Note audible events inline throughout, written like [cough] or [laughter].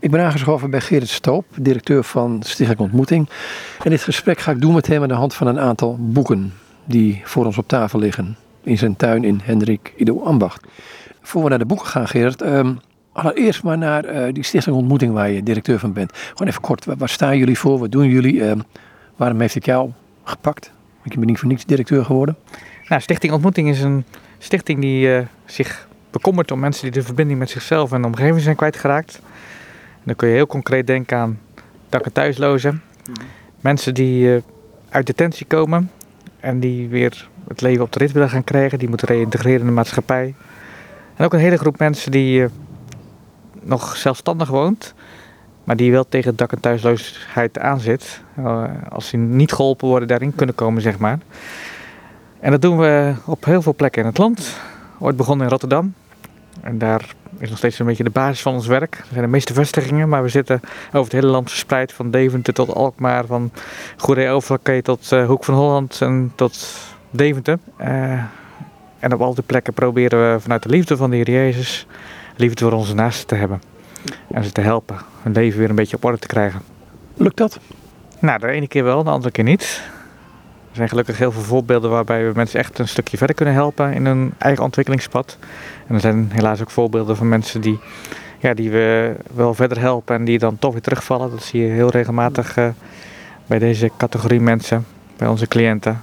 Ik ben aangeschoven bij Gerrit Stoop, directeur van Stichting Ontmoeting. En dit gesprek ga ik doen met hem aan de hand van een aantal boeken die voor ons op tafel liggen. In zijn tuin in Hendrik Ido Ambacht. Voor we naar de boeken gaan, Gerrit, um, allereerst maar naar uh, die Stichting Ontmoeting waar je directeur van bent. Gewoon even kort, waar, staan jullie voor? Wat doen jullie? Um, waarom heeft het jou gepakt? Want je bent niet voor niets directeur geworden. Nou, Stichting Ontmoeting is een stichting die uh, zich bekommert om mensen die de verbinding met zichzelf en de omgeving zijn kwijtgeraakt dan kun je heel concreet denken aan dak- en thuislozen. Mensen die uh, uit detentie komen en die weer het leven op de rit willen gaan krijgen. Die moeten reïntegreren in de maatschappij. En ook een hele groep mensen die uh, nog zelfstandig woont. Maar die wel tegen dak- en thuisloosheid aanzit. Uh, als die niet geholpen worden, daarin kunnen komen, zeg maar. En dat doen we op heel veel plekken in het land. Ooit begonnen in Rotterdam. En daar is nog steeds een beetje de basis van ons werk. Er zijn de meeste vestigingen, maar we zitten over het hele land verspreid. Van Deventer tot Alkmaar, van Goeree Overlakkee tot uh, Hoek van Holland en tot Deventer. Uh, en op al die plekken proberen we vanuit de liefde van de Heer Jezus, liefde voor onze naasten te hebben. En ze te helpen, hun leven weer een beetje op orde te krijgen. Lukt dat? Nou, de ene keer wel, de andere keer niet. Er zijn gelukkig heel veel voorbeelden waarbij we mensen echt een stukje verder kunnen helpen in hun eigen ontwikkelingspad. En er zijn helaas ook voorbeelden van mensen die, ja, die we wel verder helpen en die dan toch weer terugvallen. Dat zie je heel regelmatig uh, bij deze categorie mensen, bij onze cliënten.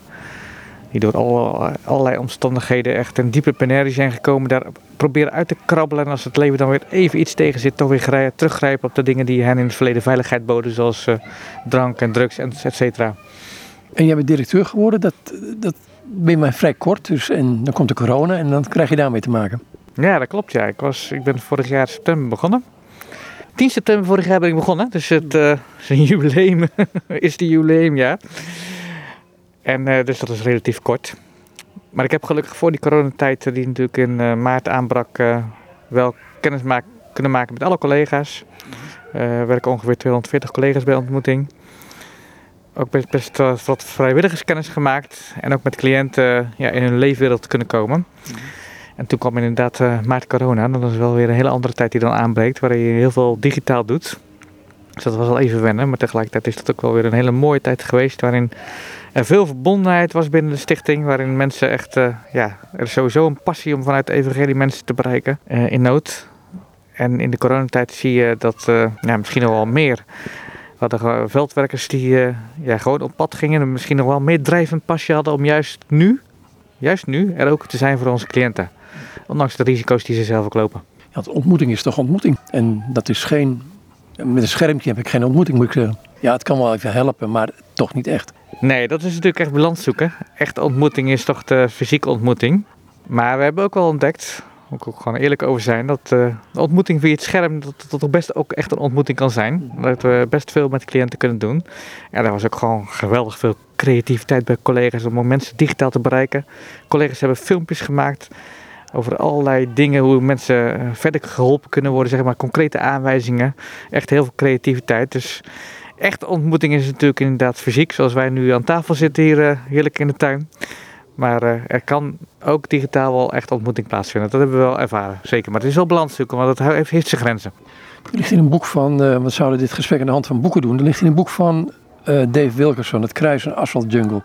Die door alle, allerlei omstandigheden echt een diepe penarie zijn gekomen. Daar proberen uit te krabbelen. En als het leven dan weer even iets tegen zit, toch weer teruggrijpen op de dingen die hen in het verleden veiligheid boden. Zoals uh, drank en drugs, et cetera. En jij bent directeur geworden, dat, dat ben je maar vrij kort. Dus, en dan komt de corona en dan krijg je daarmee te maken. Ja, dat klopt. Ja. Ik, was, ik ben vorig jaar september begonnen. 10 september vorig jaar ben ik begonnen. Dus het uh, is een [laughs] jubileum. is het jubileumjaar. En uh, dus dat is relatief kort. Maar ik heb gelukkig voor die coronatijd, die natuurlijk in maart aanbrak, wel kennis kunnen maken met alle collega's. Er werken ongeveer 240 collega's bij ontmoeting ook best, best wat vrijwilligerskennis gemaakt. En ook met cliënten ja, in hun leefwereld kunnen komen. En toen kwam inderdaad uh, maart corona. Dat is wel weer een hele andere tijd die dan aanbreekt. Waarin je heel veel digitaal doet. Dus dat was al even wennen. Maar tegelijkertijd is dat ook wel weer een hele mooie tijd geweest. Waarin er veel verbondenheid was binnen de stichting. Waarin mensen echt, uh, ja, er is sowieso een passie om vanuit de evangelie mensen te bereiken uh, in nood. En in de coronatijd zie je dat ja, misschien nog wel meer we hadden veldwerkers die ja, gewoon op pad gingen en misschien nog wel meer drijvend pasje hadden om juist nu, juist nu, er ook te zijn voor onze cliënten. Ondanks de risico's die ze zelf ook lopen. Ja, de ontmoeting is toch ontmoeting. En dat is geen, met een schermpje heb ik geen ontmoeting moet ik zeggen. Ja, het kan wel even helpen, maar toch niet echt. Nee, dat is natuurlijk echt balans zoeken. Echt ontmoeting is toch de fysieke ontmoeting. Maar we hebben ook wel ontdekt, moet ik ook gewoon eerlijk over zijn, dat uh, de ontmoeting via het scherm dat, dat toch best ook echt een ontmoeting kan zijn. Dat we best veel met cliënten kunnen doen. En er was ook gewoon geweldig veel creativiteit bij collega's om mensen digitaal te bereiken. Collega's hebben filmpjes gemaakt over allerlei dingen, hoe mensen eh, verder geholpen kunnen worden, zeg maar concrete aanwijzingen. Echt heel veel creativiteit. Dus echt ontmoeting is natuurlijk inderdaad fysiek, zoals wij nu aan tafel zitten hier uh, heerlijk in de tuin. Maar uh, er kan ook digitaal wel echt ontmoeting plaatsvinden. Dat hebben we wel ervaren, zeker. Maar het is wel zoeken, want het heeft, zijn grenzen. Er ligt in een boek van, uh, we zouden dit gesprek aan de hand van boeken doen. Er ligt in een boek van Dave Wilkerson, Het Kruis Asphalt Jungle.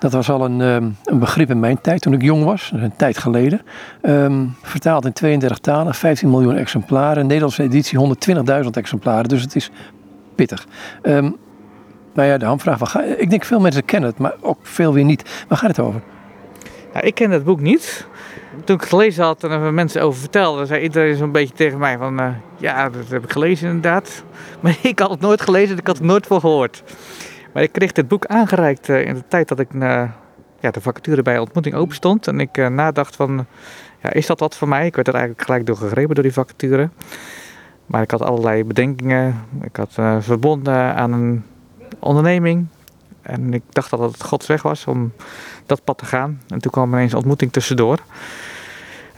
Dat was al een, um, een begrip in mijn tijd, toen ik jong was, een tijd geleden. Um, vertaald in 32 talen, 15 miljoen exemplaren. Nederlandse editie 120.000 exemplaren, dus het is pittig. Um, nou ja, de hamvraag. Ik denk veel mensen kennen het, maar ook veel weer niet. Waar gaat het over? Ik ken het boek niet. Toen ik het gelezen had en er mensen over vertelde, zei iedereen zo'n beetje tegen mij van... Uh, ja, dat heb ik gelezen inderdaad. [laughs] Maar ik had het nooit gelezen, ik had het nooit voor gehoord. Maar ik kreeg dit boek aangereikt uh, in de tijd dat ik uh, ja, de vacature bij ontmoeting open stond. En ik nadacht van, ja, is dat wat voor mij? Ik werd er eigenlijk gelijk door gegrepen door die vacature. Maar ik had allerlei bedenkingen. Ik had verbonden aan een onderneming. En ik dacht dat het Gods weg was om dat pad te gaan. En toen kwam ineens een ontmoeting tussendoor.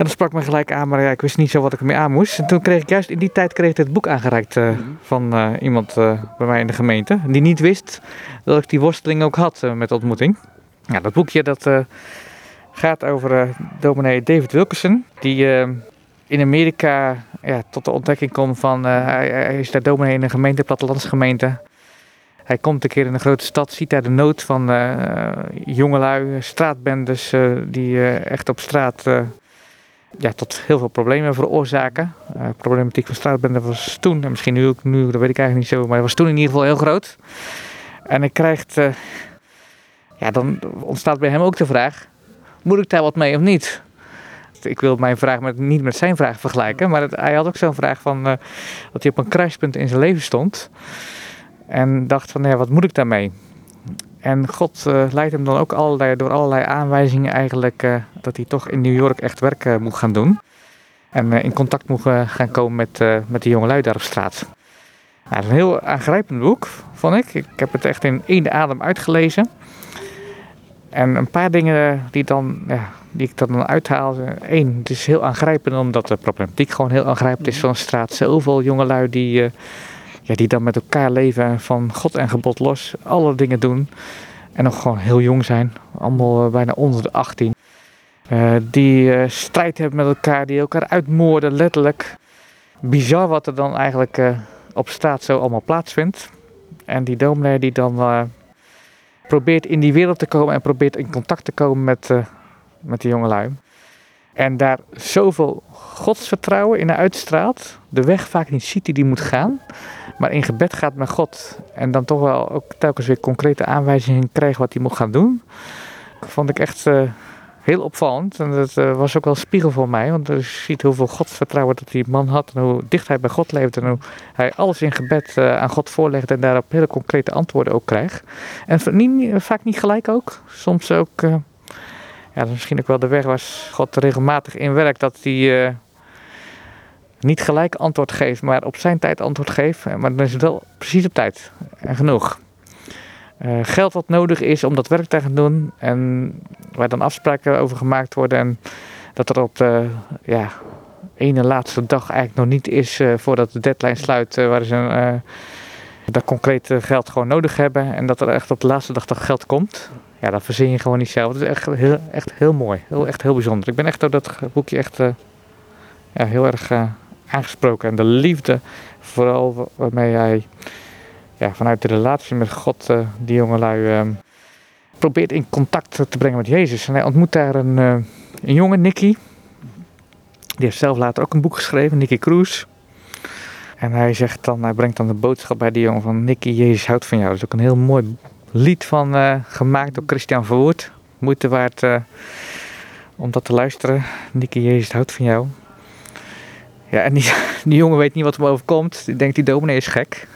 En dat sprak me gelijk aan, maar ja, ik wist niet zo wat ik ermee aan moest. En toen kreeg ik juist in die tijd kreeg ik dit boek aangereikt uh, van uh, iemand uh, bij mij in de gemeente. Die niet wist dat ik die worsteling ook had met ontmoeting. Ja, dat boekje dat gaat over dominee David Wilkerson. Die in Amerika ja, tot de ontdekking komt van, hij, hij, is daar dominee in een gemeente, plattelandsgemeente. Hij komt een keer in een grote stad, ziet daar de nood van jongelui, straatbendes die echt op straat ja, tot heel veel problemen veroorzaken. De problematiek van straatbenden was toen, en misschien nu ook, nu, dat weet ik eigenlijk niet zo, maar was toen in ieder geval heel groot. En hij krijgt, ja, dan ontstaat bij hem ook de vraag, moet ik daar wat mee of niet? ik wil mijn vraag met, niet met zijn vraag vergelijken, maar hij had ook zo'n vraag van uh, dat hij op een kruispunt in zijn leven stond. En dacht van, ja, wat moet ik daarmee? En God uh, leidt hem dan ook allerlei, door allerlei aanwijzingen eigenlijk uh, dat hij toch in New York echt werk moet gaan doen. En in contact moet gaan komen met, met de jongelui daar op straat. Nou, het is een heel aangrijpend boek, vond ik. Ik heb het echt in één adem uitgelezen. En een paar dingen die, dan, ja, die ik dan uithaal. Eén, het is heel aangrijpend omdat de problematiek gewoon heel aangrijpend is van de straat. Zoveel jongelui die, ja, die dan met elkaar leven van God en gebod los. Alle dingen doen. En nog gewoon heel jong zijn. Allemaal uh, bijna onder de 18. Uh, eh, die strijd hebben met elkaar, die elkaar uitmoorden, letterlijk. Bizar wat er dan eigenlijk op straat zo allemaal plaatsvindt. En die dominee die dan probeert in die wereld te komen en probeert in contact te komen met, uh, met de jongelui. En daar zoveel godsvertrouwen in uitstraalt. De weg vaak niet ziet die die moet gaan. Maar in gebed gaat met God. En dan toch wel ook telkens weer concrete aanwijzingen krijgt wat hij moet gaan doen. Vond ik echt uh, heel opvallend. En dat uh, was ook wel een spiegel voor mij. Want je ziet hoeveel godsvertrouwen dat die man had. En hoe dicht hij bij God leefde. En hoe hij alles in gebed uh, aan God voorlegt. En daarop hele concrete antwoorden ook krijgt. En vaak niet gelijk ook. Soms ook... Ja, dat is misschien ook wel de weg waar God regelmatig in werkt. Dat hij niet gelijk antwoord geeft. Maar op zijn tijd antwoord geeft. Maar dan is het wel precies op tijd. En genoeg. Uh, geld wat nodig is om dat werk te gaan doen. En waar dan afspraken over gemaakt worden. En dat er op de ja, ene laatste dag eigenlijk nog niet is voordat de deadline sluit. Waar ze dat concrete geld gewoon nodig hebben. En dat er echt op de laatste dag dat geld komt. Ja, dat verzin je gewoon niet zelf. Dat is echt heel, echt heel mooi. Heel, echt heel bijzonder. Ik ben echt door dat boekje echt ja, heel erg aangesproken. En de liefde vooral waarmee hij ja, vanuit de relatie met God uh, die jongelui uh, probeert in contact te brengen met Jezus. En hij ontmoet daar een, uh, een jongen, Nicky. Die heeft zelf later ook een boek geschreven, Nicky Cruz. En hij zegt dan, hij brengt dan de boodschap bij die jongen van Nicky, Jezus houdt van jou. Dat is ook een heel mooi lied van gemaakt door Christian Verwoerd. Moeite waard om dat te luisteren. Nicky, Jezus houdt van jou. Ja, en die, [laughs] die jongen weet niet wat hem overkomt. Die denkt, die dominee is gek.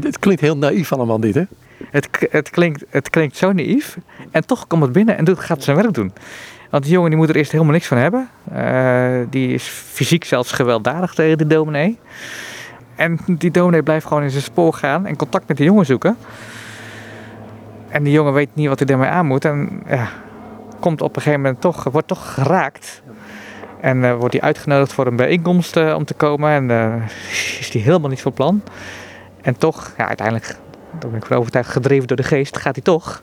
Het, klinkt heel naïef allemaal dit, hè? Het, het, klinkt, het klinkt zo naïef. En toch komt het binnen en doet, gaat zijn werk doen. Want die jongen die moet er eerst helemaal niks van hebben. Uh, die is fysiek zelfs gewelddadig tegen de dominee. En die dominee blijft gewoon in zijn spoor gaan en contact met de jongen zoeken. En die jongen weet niet wat hij daarmee aan moet. En ja, komt op een gegeven moment toch, wordt toch geraakt en uh, wordt hij uitgenodigd voor een bijeenkomst uh, om te komen. En uh, [laughs] is hij helemaal niet van plan. En toch, ja, uiteindelijk, daar ben ik van overtuigd, gedreven door de geest, gaat hij toch.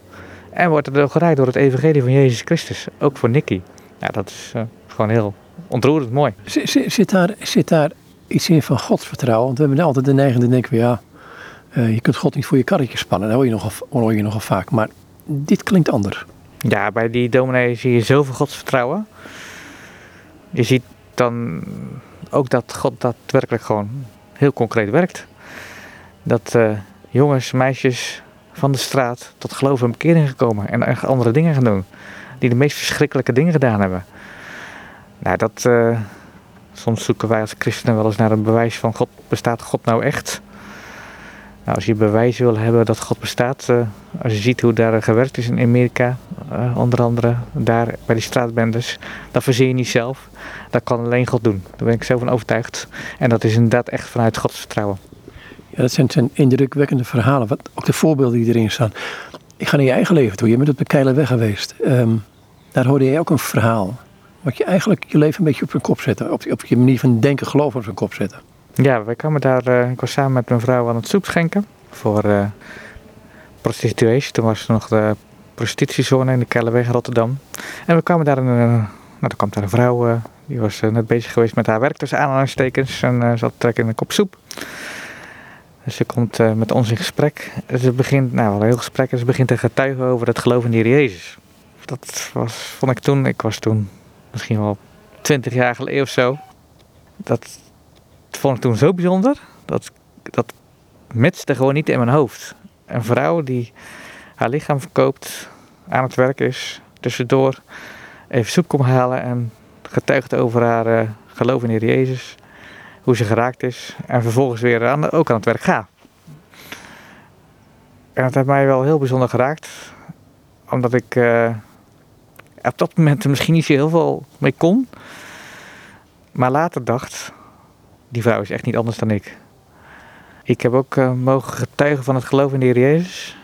En wordt er gereid door het evangelie van Jezus Christus. Ook voor Nicky. Ja, dat is gewoon heel ontroerend mooi. Zit, daar, zit daar iets in van godsvertrouwen? Want we hebben altijd de neiging te denken, ja, je kunt God niet voor je karretje spannen. Dat hoor je nogal, hoor je nogal vaak. Maar dit klinkt anders. Ja, bij die dominee zie je zoveel godsvertrouwen je ziet dan ook dat God daadwerkelijk gewoon heel concreet werkt. Dat uh, jongens, meisjes van de straat tot geloof en bekering gekomen en andere dingen gaan doen. Die de meest verschrikkelijke dingen gedaan hebben. Nou, dat. Uh, soms zoeken wij als christenen wel eens naar een bewijs van God. Bestaat God nou echt? Nou, als je bewijs wil hebben dat God bestaat, uh, als je ziet hoe daar gewerkt is in Amerika, uh, onder andere daar bij die straatbendes, dat verzin je niet zelf. Dat kan alleen God doen. Daar ben ik zelf van overtuigd. En dat is inderdaad echt vanuit Gods vertrouwen. Ja, dat zijn, zijn indrukwekkende verhalen. Ook de voorbeelden die erin staan. Ik ga naar je eigen leven toe. Je bent op de Keilerweg geweest. Um, daar hoorde jij ook een verhaal. Wat je eigenlijk je leven een beetje op zijn kop zetten. Op, op je manier van denken, geloven op zijn kop zetten. Ja, wij kwamen daar, uh, ik was samen met mijn vrouw aan het soep schenken voor uh. Toen was er nog de prostitutiezone in de Kellerweg Rotterdam. En we kwamen daar, een, uh, nou, er kwam daar een vrouw Die was eh, net bezig geweest met haar werk tussen aanhalingstekens en zat trekken in een kop soep. Dus ze komt met ons in gesprek. Ze begint, nou een heel gesprek, en ze begint te getuigen over het geloof in de Heer Jezus. Dat was, vond ik toen, ik was toen misschien wel twintig jaar geleden of zo. Dat vond ik toen zo bijzonder. Dat, dat matchte gewoon niet in mijn hoofd. Een vrouw die haar lichaam verkoopt, aan het werk is, tussendoor even soep komt halen en getuigt over haar uh, geloof in Heer Jezus. Hoe ze geraakt is en vervolgens weer aan, ook aan het werk gaat. En dat heeft mij wel heel bijzonder geraakt. Omdat ik uh, op dat moment er misschien niet zo heel veel mee kon. Maar later dacht, die vrouw is echt niet anders dan ik. Ik heb ook uh, mogen getuigen van het geloof in de Heer Jezus.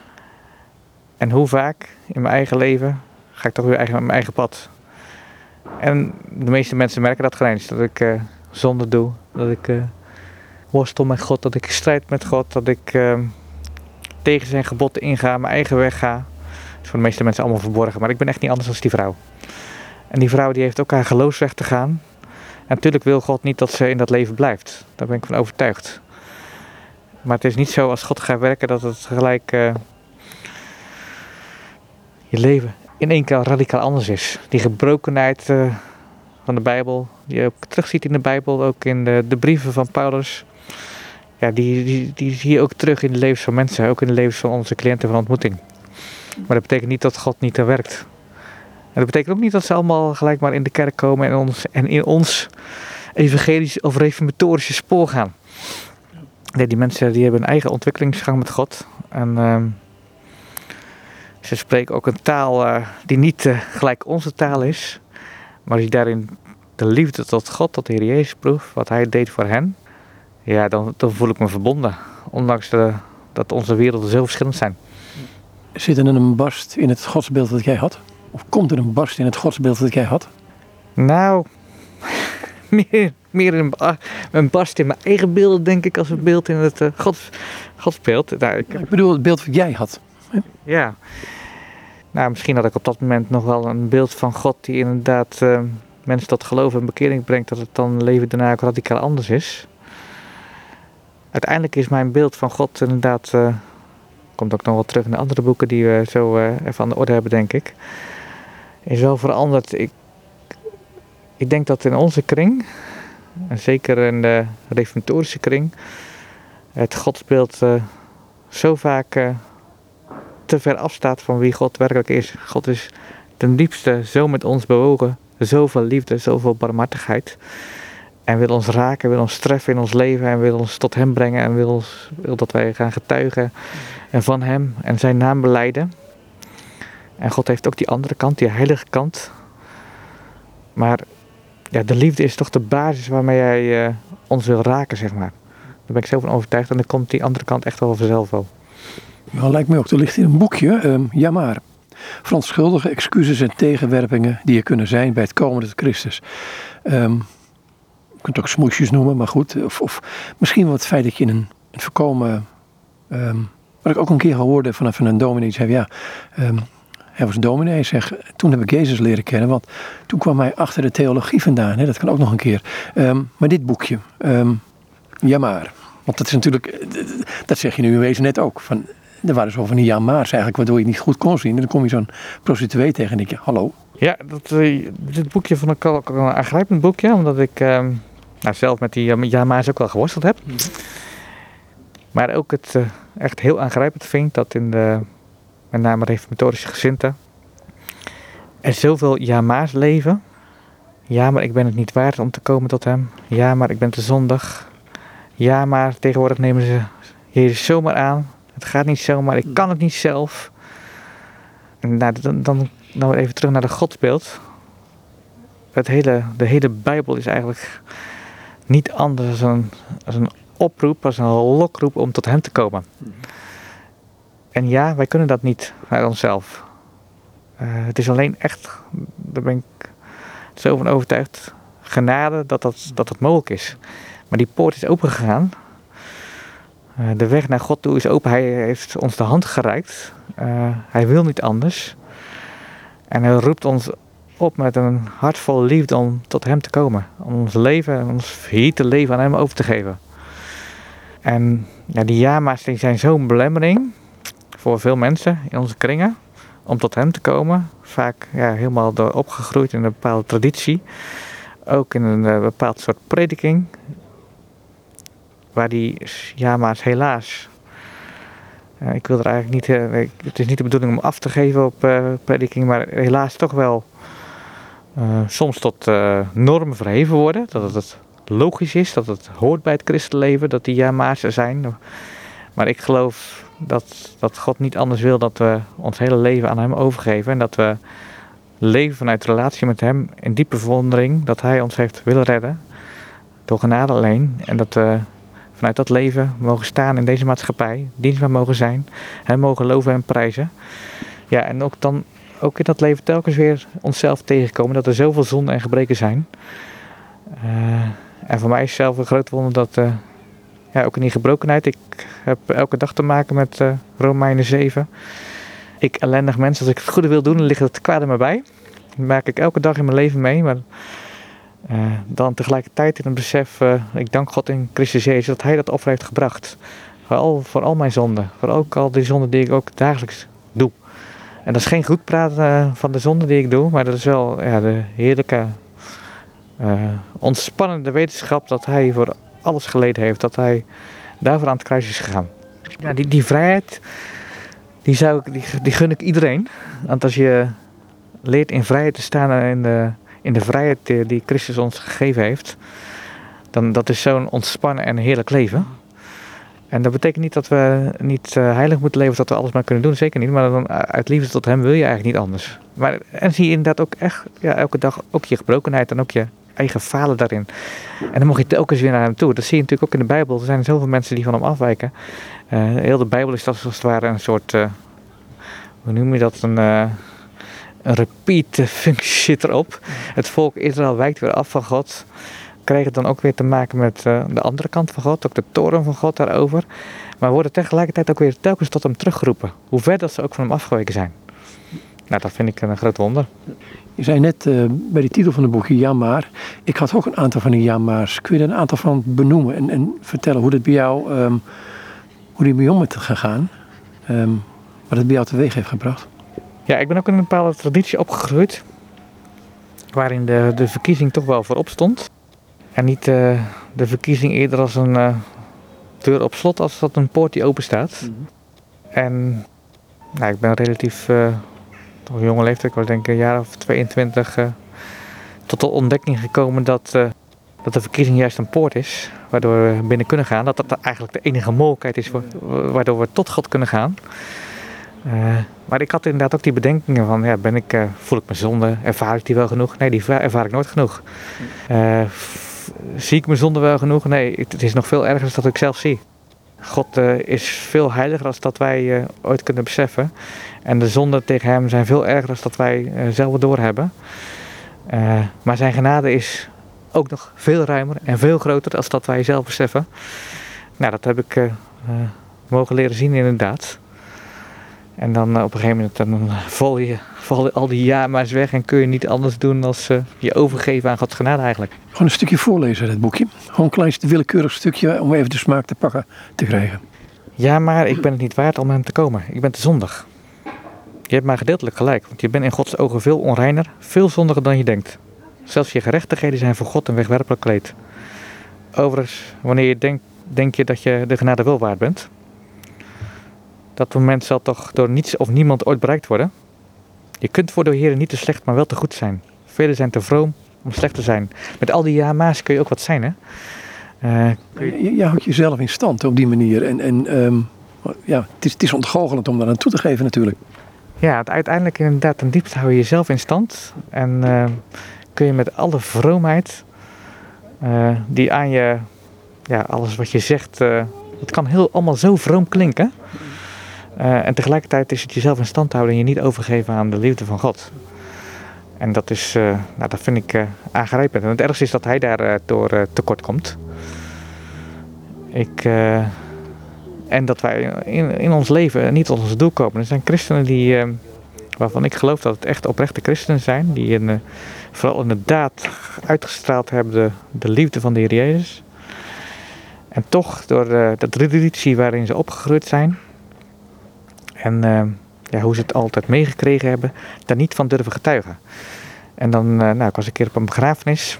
En hoe vaak in mijn eigen leven ga ik toch weer eigen, mijn eigen pad. En de meeste mensen merken dat gewoon eens. Dat ik uh, zonde doe. Dat ik uh, worstel met God. Dat ik strijd met God. Dat ik tegen zijn geboden inga. Mijn eigen weg ga. Dat is voor de meeste mensen allemaal verborgen. Maar ik ben echt niet anders dan die vrouw. En die vrouw die heeft ook haar geloofsweg te gaan. Natuurlijk wil God niet dat ze in dat leven blijft. Daar ben ik van overtuigd. Maar het is niet zo als God gaat werken dat het gelijk je leven in één keer radicaal anders is. Die gebrokenheid uh, van de Bijbel, die je ook terugziet in de Bijbel, ook in de, de brieven van Paulus. Ja, die, die, die zie je ook terug in de levens van mensen, ook in de levens van onze cliënten van ontmoeting. Maar dat betekent niet dat God niet er werkt. En dat betekent ook niet dat ze allemaal gelijk maar in de kerk komen en, ons, en in ons evangelisch of reformatorische spoor gaan. Die mensen die hebben een eigen ontwikkelingsgang met God. En uh, ze spreken ook een taal uh, die niet uh, gelijk onze taal is. Maar als je daarin de liefde tot God, tot de Heer Jezus proeft, wat Hij deed voor hen. Ja, dan, dan voel ik me verbonden. Ondanks dat onze werelden zo verschillend zijn. Zit er een barst in het godsbeeld dat jij had? Of komt er een barst in het godsbeeld dat jij had? Nou, [laughs] meer, meer een, een barst in mijn eigen beelden, denk ik, als een beeld in het uh, gods, godsbeeld. Nou, ik, ik bedoel het beeld wat jij had. Ja. Nou, misschien had ik op dat moment nog wel een beeld van God die inderdaad uh, mensen tot geloof en bekering brengt, dat het dan leven daarna ook radicaal anders is. Uiteindelijk is mijn beeld van God inderdaad, uh, komt ook nog wel terug in de andere boeken die we zo uh, even aan de orde hebben, denk ik, is wel veranderd. Ik, ik denk dat in onze kring, en zeker in de reformatorische kring, het godsbeeld zo vaak te ver afstaat van wie God werkelijk is. God is ten diepste zo met ons bewogen, zoveel liefde, zoveel barmhartigheid. En wil ons raken, wil ons treffen in ons leven en wil ons tot Hem brengen en wil, wil dat wij gaan getuigen en van Hem en Zijn naam beleiden. En God heeft ook die andere kant, die heilige kant. Maar ja, de liefde is toch de basis waarmee Hij uh, ons wil raken, zeg maar. Daar ben ik zo van overtuigd en dan komt die andere kant echt wel vanzelf wel. Ja, lijkt me ook. Er ligt in een boekje, um, ja maar. Excuses en tegenwerpingen die er kunnen zijn bij het komen tot Christus. Um, je kunt het ook smoesjes noemen, maar goed. Of, of misschien wel het feit dat je in een, voorkomen... Um, wat ik ook een keer hoorde van, van een dominee, die zei ja... hij was dominee, zegt, toen heb ik Jezus leren kennen, want toen kwam hij achter de theologie vandaan. Hè, dat kan ook nog een keer. maar dit boekje, ja maar. Want dat is natuurlijk, dat zeg je nu in wezen net ook. Van, er waren zo van die ja-maars eigenlijk, waardoor je het niet goed kon zien. En dan kom je zo'n prostituee tegen en denk je, hallo. Ja, dat, uh, dit boekje vond ik ook een aangrijpend boekje, omdat ik uh, nou, zelf met die ja-maars ook wel geworsteld heb. Mm. Maar ook het uh, echt heel aangrijpend vind dat in de, met name reformatorische gezinten, er zoveel ja-maars leven. Ja, maar ik ben het niet waard om te komen tot hem. Ja, maar ik ben te zondig. Ja, maar tegenwoordig nemen ze Jezus zomaar aan. Het gaat niet zomaar, ik kan het niet zelf. En nou, dan, dan, dan even terug naar de godsbeeld. Het hele, de hele Bijbel is eigenlijk niet anders dan een, als een oproep, als een lokroep om tot hem te komen. En ja, wij kunnen dat niet naar onszelf. Uh, het is alleen echt, daar ben ik zo van overtuigd, genade dat dat, dat mogelijk is. Maar die poort is opengegaan eh, de weg naar God toe is open. Hij heeft ons de hand gereikt. Uh, hij wil niet anders. En hij roept ons op met een hart vol liefde om tot hem te komen. Om ons leven, ons verhitte leven aan hem over te geven. En ja, die jama's zijn zo'n belemmering voor veel mensen in onze kringen om tot hem te komen. Vaak ja, helemaal door opgegroeid in een bepaalde traditie. Ook in een uh, bepaald soort prediking. Waar die jama's helaas. Uh, ik wil er eigenlijk niet. Uh, het is niet de bedoeling om af te geven op prediking, maar helaas toch wel soms tot normen verheven worden. Dat het logisch is, dat het hoort bij het christenleven, dat die jama's er zijn. Maar ik geloof dat, dat God niet anders wil dat we ons hele leven aan Hem overgeven. En dat we leven vanuit relatie met Hem in diepe verwondering dat Hij ons heeft willen redden. Door genade alleen. En dat we vanuit dat leven mogen staan in deze maatschappij. Dienstbaar mogen zijn. Hem mogen loven en prijzen. Ja, en ook dan ook in dat leven telkens weer onszelf tegenkomen. Dat er zoveel zonden en gebreken zijn. Uh, en voor mij is zelf een groot wonder dat, uh, ja, ook in die gebrokenheid, ik heb elke dag te maken met uh, Romeinen 7. Ik ellendig mens, als ik het goede wil doen, dan ligt het kwade me bij. Dat maak ik elke dag in mijn leven mee, maar uh, dan tegelijkertijd in een besef, ik dank God in Christus Jezus dat Hij dat offer heeft gebracht. Voor al, voor al mijn zonden, voor ook al die zonden die ik ook dagelijks doe. En dat is geen goed praten van de zonden die ik doe, maar dat is wel ja, de heerlijke ontspannende wetenschap dat hij voor alles geleden heeft, dat hij daarvoor aan het kruis is gegaan. Ja, die, die vrijheid, die, zou ik, die, die gun ik iedereen. Want als je leert in vrijheid te staan en in de, in de vrijheid die Christus ons gegeven heeft, dan dat is zo'n ontspannen en heerlijk leven. En dat betekent niet dat we niet uh, heilig moeten leven, dat we alles maar kunnen doen, zeker niet. Maar dan, uit liefde tot hem wil je eigenlijk niet anders. Maar, en zie je inderdaad ook echt ja, elke dag ook je gebrokenheid en ook je eigen falen daarin. En dan mocht je telkens weer naar hem toe. Dat zie je natuurlijk ook in de Bijbel. Er zijn zoveel mensen die van hem afwijken. Uh, heel de Bijbel is dat als het ware een soort, uh, hoe noem je dat, een, uh, een repeat functie [laughs] zit erop. Het volk Israël wijkt weer af van God. Krijgt het dan ook weer te maken met de andere kant van God, ook de toren van God daarover. Maar worden tegelijkertijd ook weer telkens tot hem teruggeroepen. Hoe ver dat ze ook van hem afgeweken zijn. Nou, dat vind ik een groot wonder. Je zei net uh, bij de titel van het boekje Ja maar. Ik had ook een aantal van die ja maar's. Kun je er een aantal van benoemen en, en vertellen hoe dit bij jou, um, hoe die bij jou met gegaan? Um, wat het bij jou teweeg heeft gebracht? Ja, ik ben ook in een bepaalde traditie opgegroeid. Waarin de, de verkiezing toch wel voorop stond. En niet uh, de verkiezing eerder als een uh, deur op slot als dat een poort die open staat. Mm -hmm. En nou, ik ben relatief jonge leeftijd, ik was denk ik een jaar of 22, uh, tot de ontdekking gekomen dat, uh, dat de verkiezing juist een poort is. Waardoor we binnen kunnen gaan. Dat dat eigenlijk de enige mogelijkheid is waardoor we tot God kunnen gaan. Uh, maar ik had inderdaad ook die bedenkingen van, ja, ben ik, voel ik mijn zonde, ervaar ik die wel genoeg? Nee, die ervaar ik nooit genoeg. zie ik mijn zonde wel genoeg? Nee, het is nog veel erger dan dat ik zelf zie. God uh, is veel heiliger dan dat wij uh, ooit kunnen beseffen. En de zonden tegen hem zijn veel erger dan dat wij uh, zelf doorhebben. maar zijn genade is ook nog veel ruimer en veel groter dan dat wij zelf beseffen. Nou, dat heb ik mogen leren zien inderdaad. En dan op een gegeven moment dan val je vallen al die ja-maar's weg en kun je niet anders doen dan uh, je overgeven aan Gods genade eigenlijk. Gewoon een stukje voorlezen uit het boekje. Gewoon een klein willekeurig stukje om even de smaak te pakken te krijgen. Ja, maar ik ben het niet waard om hem te komen. Ik ben te zondig. Je hebt maar gedeeltelijk gelijk, want je bent in Gods ogen veel onreiner, veel zondiger dan je denkt. Zelfs je gerechtigheden zijn voor God een wegwerpelijk kleed. Overigens, wanneer je denkt, denk je dat je de genade wel waard bent. Dat moment zal toch door niets of niemand ooit bereikt worden. Je kunt voor de Heer niet te slecht, maar wel te goed zijn. Velen zijn te vroom om slecht te zijn. Met al die ja-ma's kun je ook wat zijn, hè? Uh, je... je... houdt jezelf in stand op die manier. En, en um, ja, het is, het is ontgoochelend om daar aan toe te geven natuurlijk. Ja, uiteindelijk inderdaad ten diepste hou je jezelf in stand. En uh, kun je met alle vroomheid uh, die aan je, ja, alles wat je zegt, het kan heel allemaal zo vroom klinken. Uh, en tegelijkertijd is het jezelf in stand houden en je niet overgeven aan de liefde van God. En dat, is, uh, nou, dat vind ik uh, aangrijpend. En het ergste is dat hij daar door tekort komt. Ik, en dat wij in, in ons leven niet tot ons doel komen. Er zijn christenen die waarvan ik geloof dat het echt oprechte christenen zijn, die in, vooral inderdaad uitgestraald hebben de, de liefde van de Heer Jezus. En toch door de traditie waarin ze opgegroeid zijn en uh, ja, hoe ze het altijd meegekregen hebben, daar niet van durven getuigen. En dan, nou, ik was een keer op een begrafenis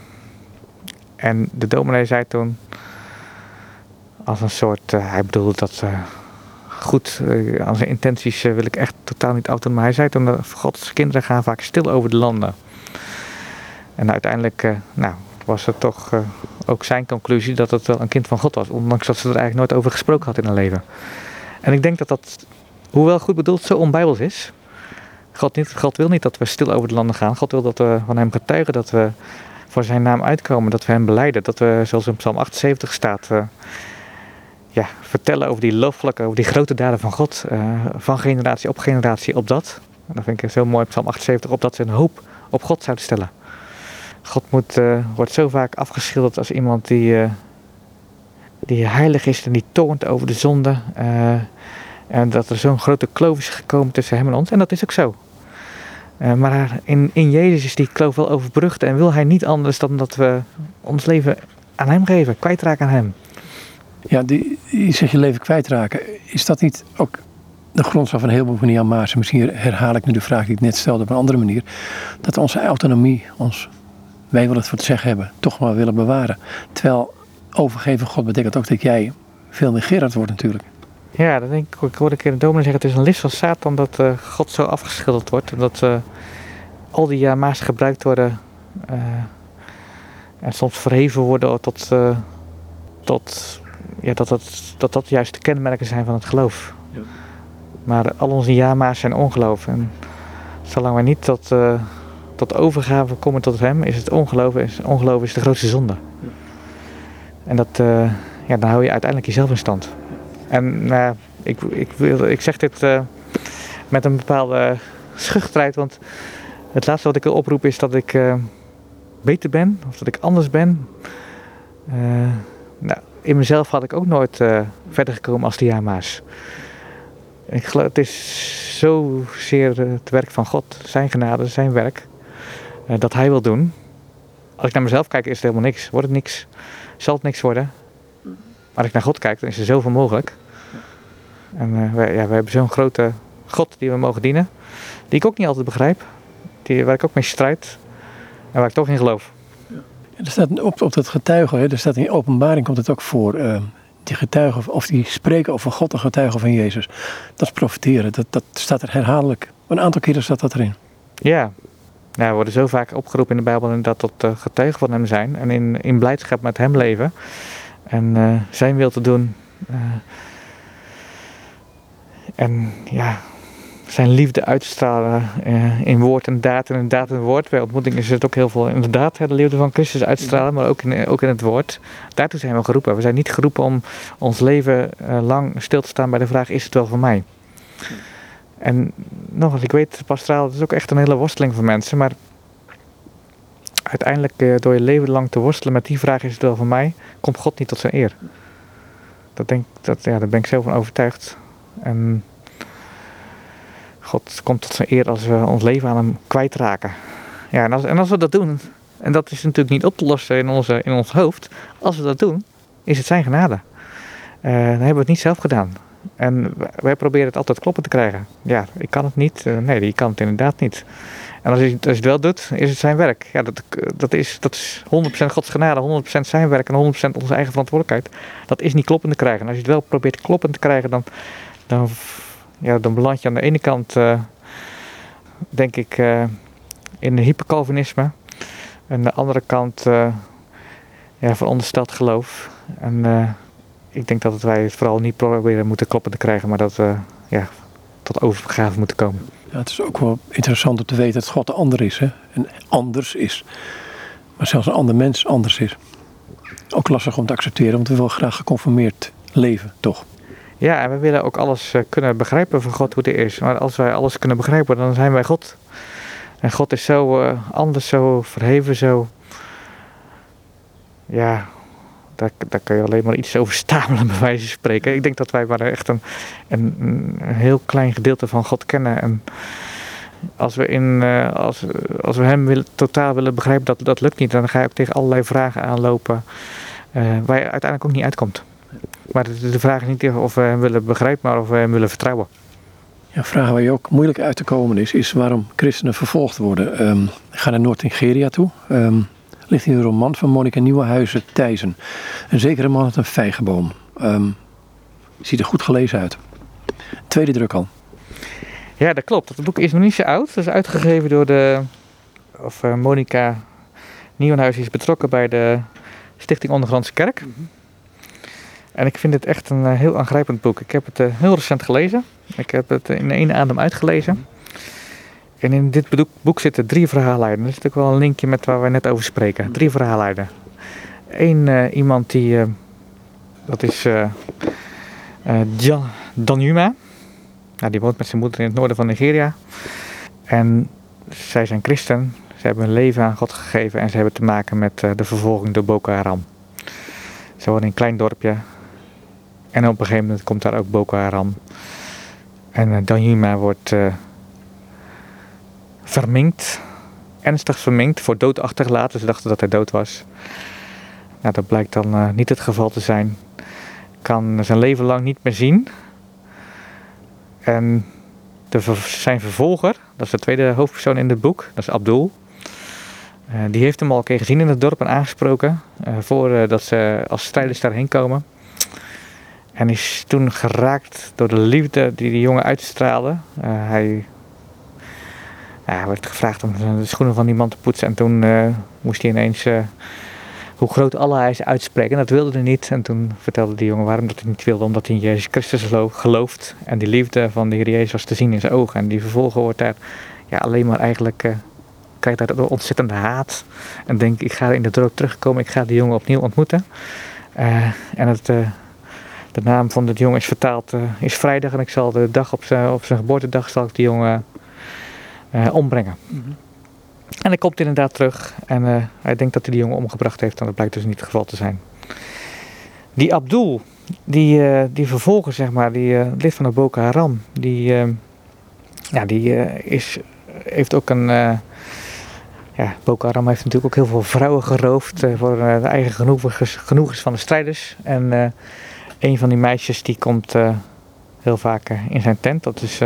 en de dominee zei toen, als een soort, hij bedoelde dat goed, aan zijn intenties wil ik echt totaal niet af Maar hij zei toen, Gods kinderen gaan vaak stil over de landen. En uiteindelijk nou, was het toch ook zijn conclusie dat het wel een kind van God was. Ondanks dat ze er eigenlijk nooit over gesproken had in haar leven. En ik denk dat dat, hoewel goed bedoeld, zo onbijbels is. God, niet, God wil niet dat we stil over de landen gaan. God wil dat we van hem getuigen, dat we voor zijn naam uitkomen, dat we hem beleiden. Dat we, zoals in Psalm 78 staat ja, vertellen over die loofvlakken, over die grote daden van God. Uh, van generatie op generatie op dat. En dat vind ik zo mooi, Psalm 78, op dat ze een hoop op God zouden stellen. God moet, uh, wordt zo vaak afgeschilderd als iemand die, die heilig is en die toont over de zonde. En dat er zo'n grote kloof is gekomen tussen hem en ons. En dat is ook zo. maar in, in Jezus is die kloof wel overbrugd en wil hij niet anders dan dat we ons leven aan hem geven, kwijtraken aan hem. Ja, die, je zegt je leven kwijtraken. Is dat niet ook de grondslag van heel veel van Jan Maarsen? Misschien herhaal ik nu de vraag die ik net stelde op een andere manier. Dat onze autonomie, ons, wij willen het voor het zeggen hebben, toch maar willen bewaren. Terwijl overgeven God betekent ook dat jij veel meer Gerard wordt natuurlijk. Ja, dat denk ik. Ik hoorde een keer een dominee zeggen, het is een list van Satan dat uh, God zo afgeschilderd wordt. En dat uh, al die jama's gebruikt worden uh, en soms verheven worden tot, tot ja, dat, dat, dat dat juist de kenmerken zijn van het geloof. Ja. Maar al onze jama's zijn ongeloof. En zolang wij niet tot, tot overgave komen tot hem, is het ongeloof is, ongeloof is de grootste zonde. Ja. En dat, ja, dan hou je uiteindelijk jezelf in stand. En uh, ik, ik, wil, ik zeg dit met een bepaalde schuchterheid, want het laatste wat ik wil oproepen is dat ik beter ben, of dat ik anders ben. nou, in mezelf had ik ook nooit verder gekomen als de Jama's. Ik geloof, het is zozeer het werk van God, zijn genade, zijn werk, dat Hij wil doen. Als ik naar mezelf kijk, is het helemaal niks. Wordt het niks, zal het niks worden. Maar als ik naar God kijk, dan is er zoveel mogelijk. En wij, ja, wij hebben zo'n grote God die we mogen dienen, die ik ook niet altijd begrijp, die, waar ik ook mee strijd en waar ik toch in geloof. Er staat op, op dat getuigen, hè, er staat in openbaring komt het ook voor. Uh, die getuigen, of die spreken over God en getuigen van Jezus. Dat is profiteren. Dat, dat staat er herhaaldelijk. Een aantal keren staat dat erin. Ja. Nou, we worden zo vaak opgeroepen in de Bijbel dat tot uh, getuigen van hem zijn. En in, in blijdschap met hem leven. En uh, zijn wil te doen. Uh, en ja, zijn liefde uitstralen uh, in woord en daad en inderdaad in woord. Bij ontmoeting is het ook heel veel inderdaad de liefde van Christus uitstralen, maar ook in, ook in het woord. Daartoe zijn we geroepen. We zijn niet geroepen om ons leven lang stil te staan bij de vraag, is het wel voor mij? En nog eens, ik weet, pastoraal, het is ook echt een hele worsteling voor mensen, maar uiteindelijk uh, door je leven lang te worstelen met die vraag, is het wel voor mij, komt God niet tot zijn eer. Dat denk, dat, ja, daar ben ik zo van overtuigd. En God komt tot zijn eer als we ons leven aan hem kwijtraken. Ja, en als, en als we dat doen, en dat is natuurlijk niet op te lossen in, onze, in ons hoofd, als we dat doen, is het zijn genade. Uh, dan hebben we het niet zelf gedaan. En wij proberen het altijd kloppen te krijgen. Ja, ik kan het niet. Uh, nee, die kan het inderdaad niet. En als hij, het wel doet, is het zijn werk. Ja, dat, dat, is, dat is 100% Gods genade, 100% zijn werk en 100% onze eigen verantwoordelijkheid. Dat is niet kloppend te krijgen. En als je het wel probeert kloppend te krijgen, dan, dan ja, dan beland je aan de ene kant, uh, denk ik, uh, in de hypercalvinisme. En aan de andere kant uh, ja, verondersteld geloof. En ik denk dat wij het vooral niet proberen moeten kloppen te krijgen, maar dat we ja, tot overgave moeten komen. Ja, het is ook wel interessant om te weten dat God ander is. Hè? En anders is. Maar zelfs een ander mens anders is. Ook lastig om te accepteren, want we willen graag geconformeerd leven, toch? Ja, en we willen ook alles uh, kunnen begrijpen van God hoe het is. Maar als wij alles kunnen begrijpen, dan zijn wij God. En God is zo uh, anders, zo verheven, zo. Ja, daar, kun je alleen maar iets over stamelen, [laughs] bij wijze van spreken. Ik denk dat wij maar echt een, een, heel klein gedeelte van God kennen. En als we, in, eh, als, als we hem totaal willen begrijpen, dat, dat lukt niet. Dan ga je ook tegen allerlei vragen aanlopen eh, waar je uiteindelijk ook niet uitkomt. Maar de, vraag is niet of we hem willen begrijpen, maar of we hem willen vertrouwen. Ja, vraag waar je ook moeilijk uit te komen is, is waarom christenen vervolgd worden. Um, ga naar Noord-Nigeria toe. Um, ligt hier een roman van Monika Nieuwenhuizen, Thijzen. Een zekere man met een vijgenboom. Um, ziet er goed gelezen uit. Tweede druk al. Ja, dat klopt. Het boek is nog niet zo oud. Het is uitgegeven door de... Of uh, Monika Nieuwenhuizen is betrokken bij de Stichting Ondergrondse Kerk. Mm -hmm. En ik vind het echt een uh, heel aangrijpend boek. Ik heb het uh, heel recent gelezen. Ik heb het in één adem uitgelezen. En in dit boek, zitten drie verhaallijnen. Er zit ook wel een linkje met waar we net over spreken. Drie verhaallijnen. Eén uh, iemand die, dat is Jan Danjuma. Nou, die woont met zijn moeder in het noorden van Nigeria. En zij zijn christen. Ze hebben hun leven aan God gegeven en ze hebben te maken met de vervolging door Boko Haram. Ze wonen in een klein dorpje en op een gegeven moment komt daar ook Boko Haram. En uh, Danjuma wordt uh, verminkt, ernstig verminkt, voor dood achtergelaten. Ze dachten dat hij dood was. Nou, dat blijkt dan uh, niet het geval te zijn. Kan zijn leven lang niet meer zien. En de, zijn vervolger, dat is de tweede hoofdpersoon in het boek, dat is Abdul. die heeft hem al een keer gezien in het dorp en aangesproken. voordat ze als strijders daarheen komen. En is toen geraakt door de liefde die die jongen uitstraalde. Uh, hij, ja, werd gevraagd om de schoenen van die man te poetsen. En toen uh, moest hij ineens uh, hoe groot Allah is uitspreken. En dat wilde hij niet. En toen vertelde die jongen waarom dat hij niet wilde. Omdat hij in Jezus Christus gelooft. En die liefde van de Heer Jezus was te zien in zijn ogen. En die vervolgen wordt daar ja, alleen maar eigenlijk... krijgt daar ontzettende haat. En denkt, ik ga in de droog terugkomen. Ik ga die jongen opnieuw ontmoeten. en het de naam van de jongen is vertaald, uh, is vrijdag en ik zal de dag op zijn, op zijn geboortedag zal ik die jongen uh, ombrengen. Mm -hmm. En hij komt inderdaad terug en uh, hij denkt dat hij die jongen omgebracht heeft en dat blijkt dus niet het geval te zijn. Die Abdul, die, die vervolger zeg maar, die lid van de Boko Haram, die, ja, die is, heeft ook een... ja, Boko Haram heeft natuurlijk ook heel veel vrouwen geroofd voor de eigen genoegens, van de strijders. En een van die meisjes die komt heel vaak in zijn tent. Dat is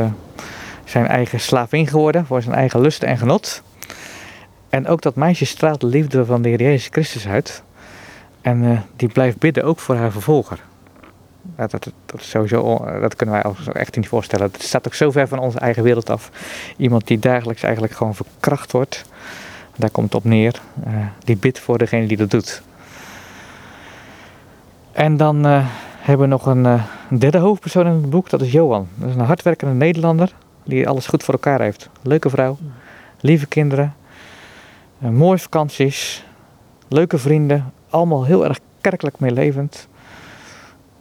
zijn eigen slavin geworden voor zijn eigen lust en genot. En ook dat meisje straalt de liefde van de Heer Jezus Christus uit. En die blijft bidden ook voor haar vervolger. Dat, dat, sowieso, dat kunnen wij ons echt niet voorstellen. Het staat ook zo ver van onze eigen wereld af. Iemand die dagelijks eigenlijk gewoon verkracht wordt. Daar komt het op neer. die bidt voor degene die dat doet. En dan hebben we nog een, een, derde hoofdpersoon in het boek. Dat is Johan. Dat is een hardwerkende Nederlander die alles goed voor elkaar heeft. Leuke vrouw, lieve kinderen, uh, mooie vakanties, leuke vrienden. Allemaal heel erg kerkelijk meelevend.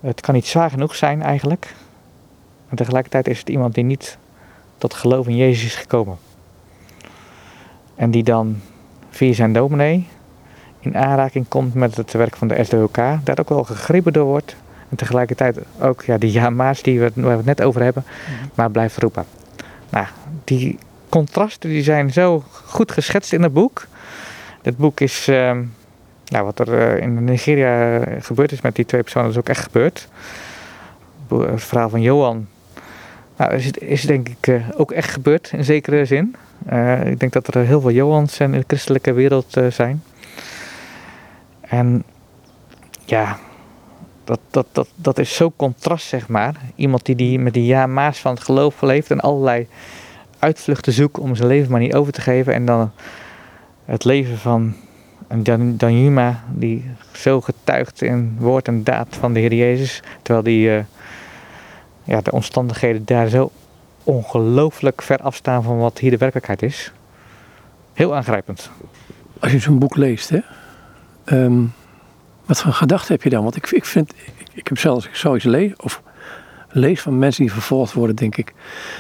Het kan niet zwaar genoeg zijn eigenlijk. En tegelijkertijd is het iemand die niet tot geloof in Jezus is gekomen. En die dan via zijn dominee in aanraking komt met het werk van de SDOK. Daar ook wel gegrepen door wordt. En tegelijkertijd ook ja, die ja-ma's die we, waar we het net over hebben, mm-hmm. maar blijft roepen. Nou, die contrasten die zijn zo goed geschetst in het boek. Dit boek is, uh, nou, wat er uh, in Nigeria gebeurd is met die twee personen, is ook echt gebeurd. Het verhaal van Johan nou, is, is denk ik ook echt gebeurd in zekere zin. Ik denk dat er heel veel Johans in de christelijke wereld zijn. En ja, dat, dat, dat, dat is zo contrast, zeg maar. Iemand die, die met die ja-maas van het geloof leeft en allerlei uitvluchten zoekt om zijn leven maar niet over te geven. En dan het leven van een Danjuma die zo getuigt in woord en daad van de Heer Jezus. Terwijl die, uh, ja, de omstandigheden daar zo ongelooflijk ver afstaan van wat hier de werkelijkheid is. Heel aangrijpend. Als je zo'n boek leest, hè. Um wat voor gedachten heb je dan? Want ik, ik vind, ik, heb zelfs zoiets lees, of lees van mensen die vervolgd worden, denk ik.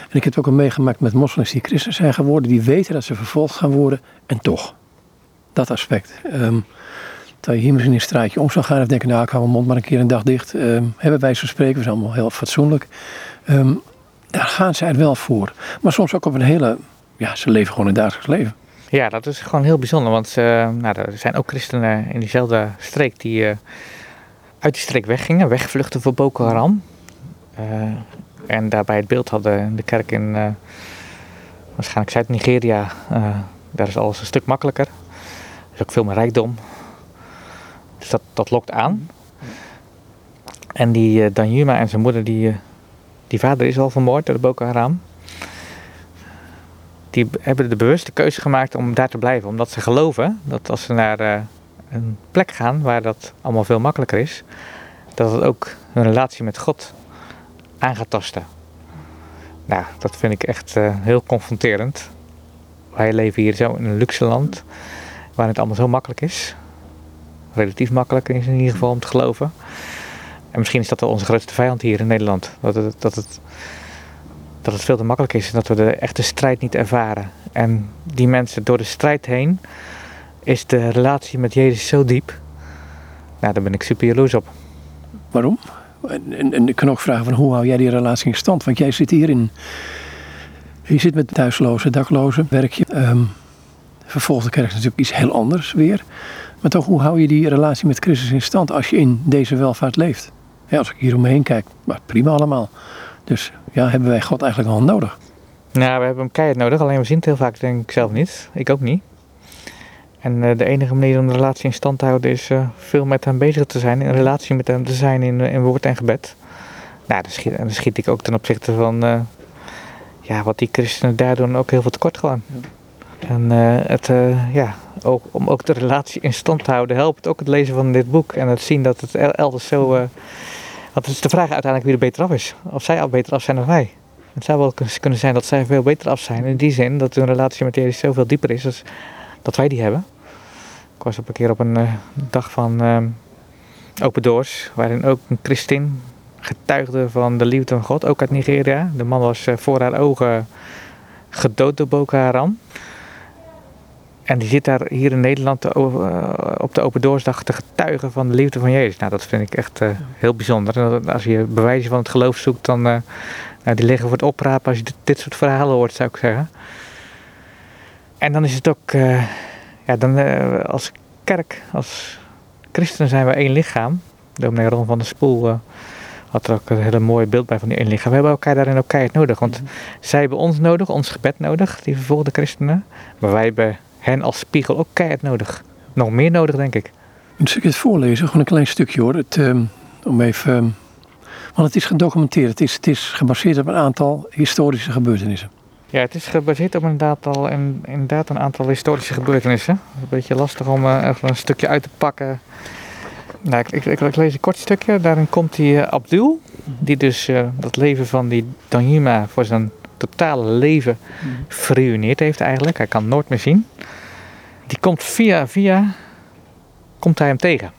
En ik heb het ook al meegemaakt met moslims die christen zijn geworden, die weten dat ze vervolgd gaan worden, en toch. Dat aspect. Um, dat je hier misschien een straatje om zou gaan en denken, nou ik hou mijn mond maar een keer een dag dicht. Um, hebben wij zo spreken, we zijn allemaal heel fatsoenlijk. Um, daar gaan zij er wel voor. Maar soms ook op een hele ja, ze leven gewoon een dagelijks leven. Ja, dat is gewoon heel bijzonder. Want uh, nou, er zijn ook christenen in diezelfde streek die uh, uit die streek weggingen, wegvluchten voor Boko Haram. Uh, en daarbij het beeld hadden in de kerk in waarschijnlijk Zuid-Nigeria. daar is alles een stuk makkelijker. Er is ook veel meer rijkdom. Dus dat, dat lokt aan. En die Danjuma en zijn moeder, die, die vader is al vermoord door de Boko Haram die hebben de bewuste keuze gemaakt om daar te blijven. Omdat ze geloven dat als ze naar uh, een plek gaan waar dat allemaal veel makkelijker is, dat het ook hun relatie met God aan gaat tasten. Nou, dat vind ik echt uh, heel confronterend. Wij leven hier zo in een luxe land waar het allemaal zo makkelijk is. Relatief makkelijk is in ieder geval om te geloven. En misschien is dat wel onze grootste vijand hier in Nederland. Dat dat het dat het veel te makkelijk is en dat we de echte strijd niet ervaren. En die mensen door de strijd heen is de relatie met Jezus zo diep. Nou, daar ben ik super jaloers op. Waarom? En, ik kan ook vragen van hoe hou jij die relatie in stand? Want jij zit hier in. Je zit met thuislozen, daklozen, werk je. Um, vervolgens kerk is natuurlijk iets heel anders weer. Maar toch, hoe hou je die relatie met Christus in stand als je in deze welvaart leeft? Ja, als ik hier omheen kijk, maar prima allemaal. Dus ja, hebben wij God eigenlijk al nodig? Nou, we hebben hem keihard nodig, alleen we zien het heel vaak denk ik zelf niet. Ik ook niet. En uh, de enige manier om de relatie in stand te houden is uh, veel met hem bezig te zijn, in relatie met hem te zijn in, in woord en gebed. Nou, dan schiet, dan schiet ik ook ten opzichte van uh, ja, wat die christenen daar doen ook heel veel tekort gewoon. Ja. En het, ja, ook, om ook de relatie in stand te houden helpt ook het lezen van dit boek en het zien dat het elders zo want het is de vraag uiteindelijk wie er beter af is. Of zij al beter af zijn dan wij. Het zou wel kunnen zijn dat zij veel beter af zijn. In die zin dat hun relatie met Jezus zoveel dieper is dan dat wij die hebben. Ik was op een keer op een uh, dag van uh, Open Doors. Waarin ook een christin getuigde van de liefde van God. Ook uit Nigeria. De man was uh, voor haar ogen gedood door Boko Haram. En die zit daar hier in Nederland te, uh, op de Open Doorsdag te getuigen van de liefde van Jezus. Nou, dat vind ik echt uh, heel bijzonder. En als je bewijzen van het geloof zoekt, dan uh, nou, die liggen voor het oprapen als je dit, dit, soort verhalen hoort, zou ik zeggen. En dan is het ook, ja, dan, als kerk, als christenen zijn we één lichaam. Dominee Ron van der Spoel had er ook een hele mooie beeld bij van die één lichaam. We hebben elkaar daarin ook keihard nodig. Want mm -hmm. zij hebben ons nodig, ons gebed nodig, die vervolgde christenen. Maar wij hebben hen als spiegel ook keihard nodig. Nog meer nodig, denk ik. Een stukje het voorlezen, gewoon een klein stukje hoor. Het, um, om even, um, want het is gedocumenteerd. Het is, het is gebaseerd op een aantal historische gebeurtenissen. Ja, het is gebaseerd op inderdaad, al, en, inderdaad een aantal historische gebeurtenissen. Een beetje lastig om uh, even een stukje uit te pakken. Nou, ik, ik, ik, lees een kort stukje. Daarin komt die uh, Abdul, die dus uh, dat leven van die Danjuma voor zijn totale leven verruineerd heeft eigenlijk. Hij kan nooit meer zien. Die komt via via, komt hij hem tegen.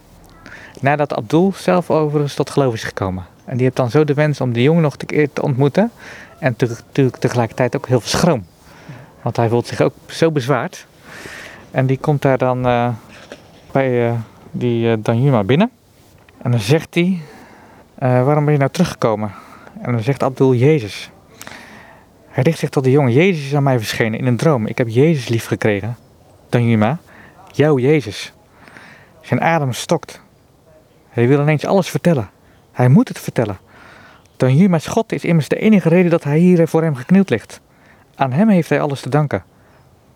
Nadat Abdul zelf overigens tot geloof is gekomen. En die heeft dan zo de wens om die jongen nog te, te ontmoeten. En natuurlijk tegelijkertijd ook heel veel schroom. Want hij voelt zich ook zo bezwaard. En die komt daar dan uh, bij uh, die uh, Danjuma binnen. En dan zegt hij, waarom ben je nou teruggekomen? En dan zegt Abdul, Jezus. Hij richt zich tot de jongen. Jezus is aan mij verschenen in een droom. Ik heb Jezus lief gekregen. Danjuma, jouw Jezus. Zijn adem stokt. Hij wil ineens alles vertellen. Hij moet het vertellen. Danjuma's God is immers de enige reden dat hij hier voor hem geknield ligt. Aan hem heeft hij alles te danken.